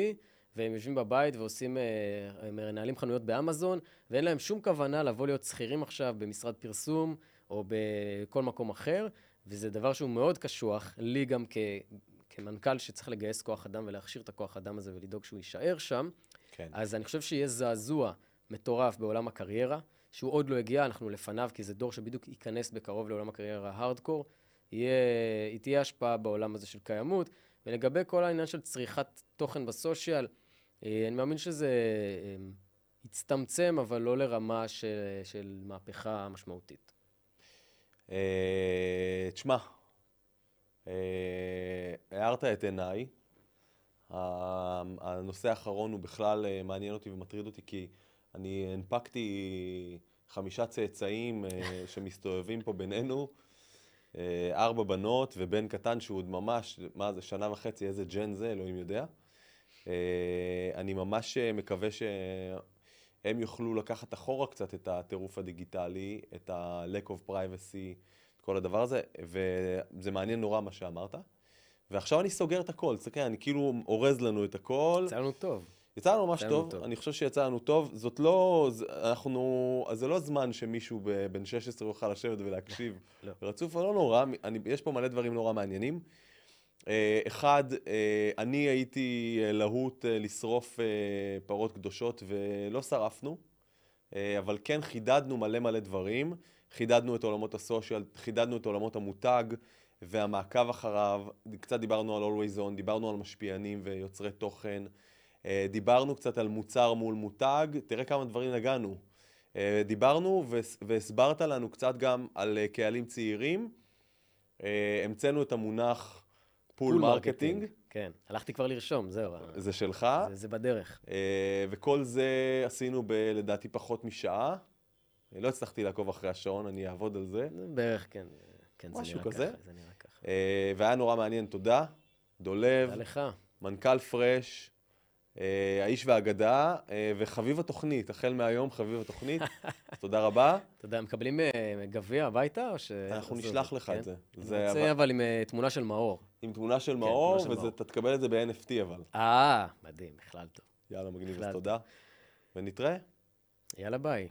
והם יושבים בבית ועושים, אה, הם מנהלים חנויות באמזון, ואין להם שום כוונה לבוא להיות שכירים עכשיו במשרד פרסום או בכל מקום אחר, וזה דבר שהוא מאוד קשוח, לי גם כ... כמנכ"ל שצריך לגייס כוח אדם ולהכשיר את הכוח אדם הזה ולדאוג שהוא יישאר שם, כן. אז אני חושב שיהיה זעזוע מטורף בעולם הקריירה, שהוא עוד לא הגיע, אנחנו לפניו, כי זה דור שבדיוק ייכנס בקרוב לעולם הקריירה ההארדקור. יהיה, היא תהיה השפעה בעולם הזה של קיימות. ולגבי כל העניין של צריכת תוכן בסושיאל, אה, אני מאמין שזה אה, יצטמצם, אבל לא לרמה של, של מהפכה משמעותית. אה, תשמע, הארת את עיניי. הנושא האחרון הוא בכלל מעניין אותי ומטריד אותי, כי אני הנפקתי חמישה צאצאים שמסתובבים פה בינינו, ארבע בנות ובן קטן שהוא עוד ממש, מה זה, שנה וחצי, איזה ג'ן זה, אלוהים יודע. אה, אני ממש אה, מקווה שהם יוכלו לקחת אחורה קצת את הטירוף הדיגיטלי, את ה-lack of privacy, את כל הדבר הזה, וזה מעניין נורא מה שאמרת. ועכשיו אני סוגר את הכל, תסתכל, אני כאילו אורז לנו את הכל. יצא לנו טוב. יצא לנו ממש טוב, טוב. אני חושב שיצא לנו טוב. זאת לא, אנחנו, אז זה לא זמן שמישהו בן 16 יוכל לשבת ולהקשיב לא. רצוף, אבל לא נורא, אני, יש פה מלא דברים נורא מעניינים. אה, אחד, אה, אני הייתי אה, להוט לשרוף פרות קדושות ולא שרפנו, אבל כן חידדנו מלא מלא דברים. חידדנו את עולמות ה social, חידדנו את עולמות המותג והמעקב אחריו. קצת דיברנו על Always On, דיברנו על משפיענים ויוצרי תוכן. אה, דיברנו קצת על מוצר מול מותג, תראה כמה דברים נגענו. אה, דיברנו והס- והסברת לנו קצת גם על אה, קהלים צעירים. המצאנו את המונח full marketing, כן, הלכתי כבר לרשום, זהו. זה שלך, זה- זה בדרך. וכל זה עשינו ב, לדעתי פחות משעה. לא הצלחתי לעקוב אחרי השעון, אני אעבוד על זה. בערך, כן. כן, זה משהו נראה כזה? ככה, זה נראה ככה. והיה נורא מעניין, תודה. דולב, תודה לך. מנכ"ל פרש, האיש והאגדה, אה, וחביב התוכנית, החל מהיום חביב התוכנית. תודה רבה. תודה, מקבלים אה, גביע הביתה או ש... אנחנו נשלח לך כן? את זה. אני רוצה אבל- עם אה, תמונה של מאור. עם תמונה של תמונה מאור. ואתה תקבל את זה ב-NFT אבל. אה, מדהים, בכלל טוב. יאללה, מגניב, אז. תודה. ונתראה. יאללה, ביי.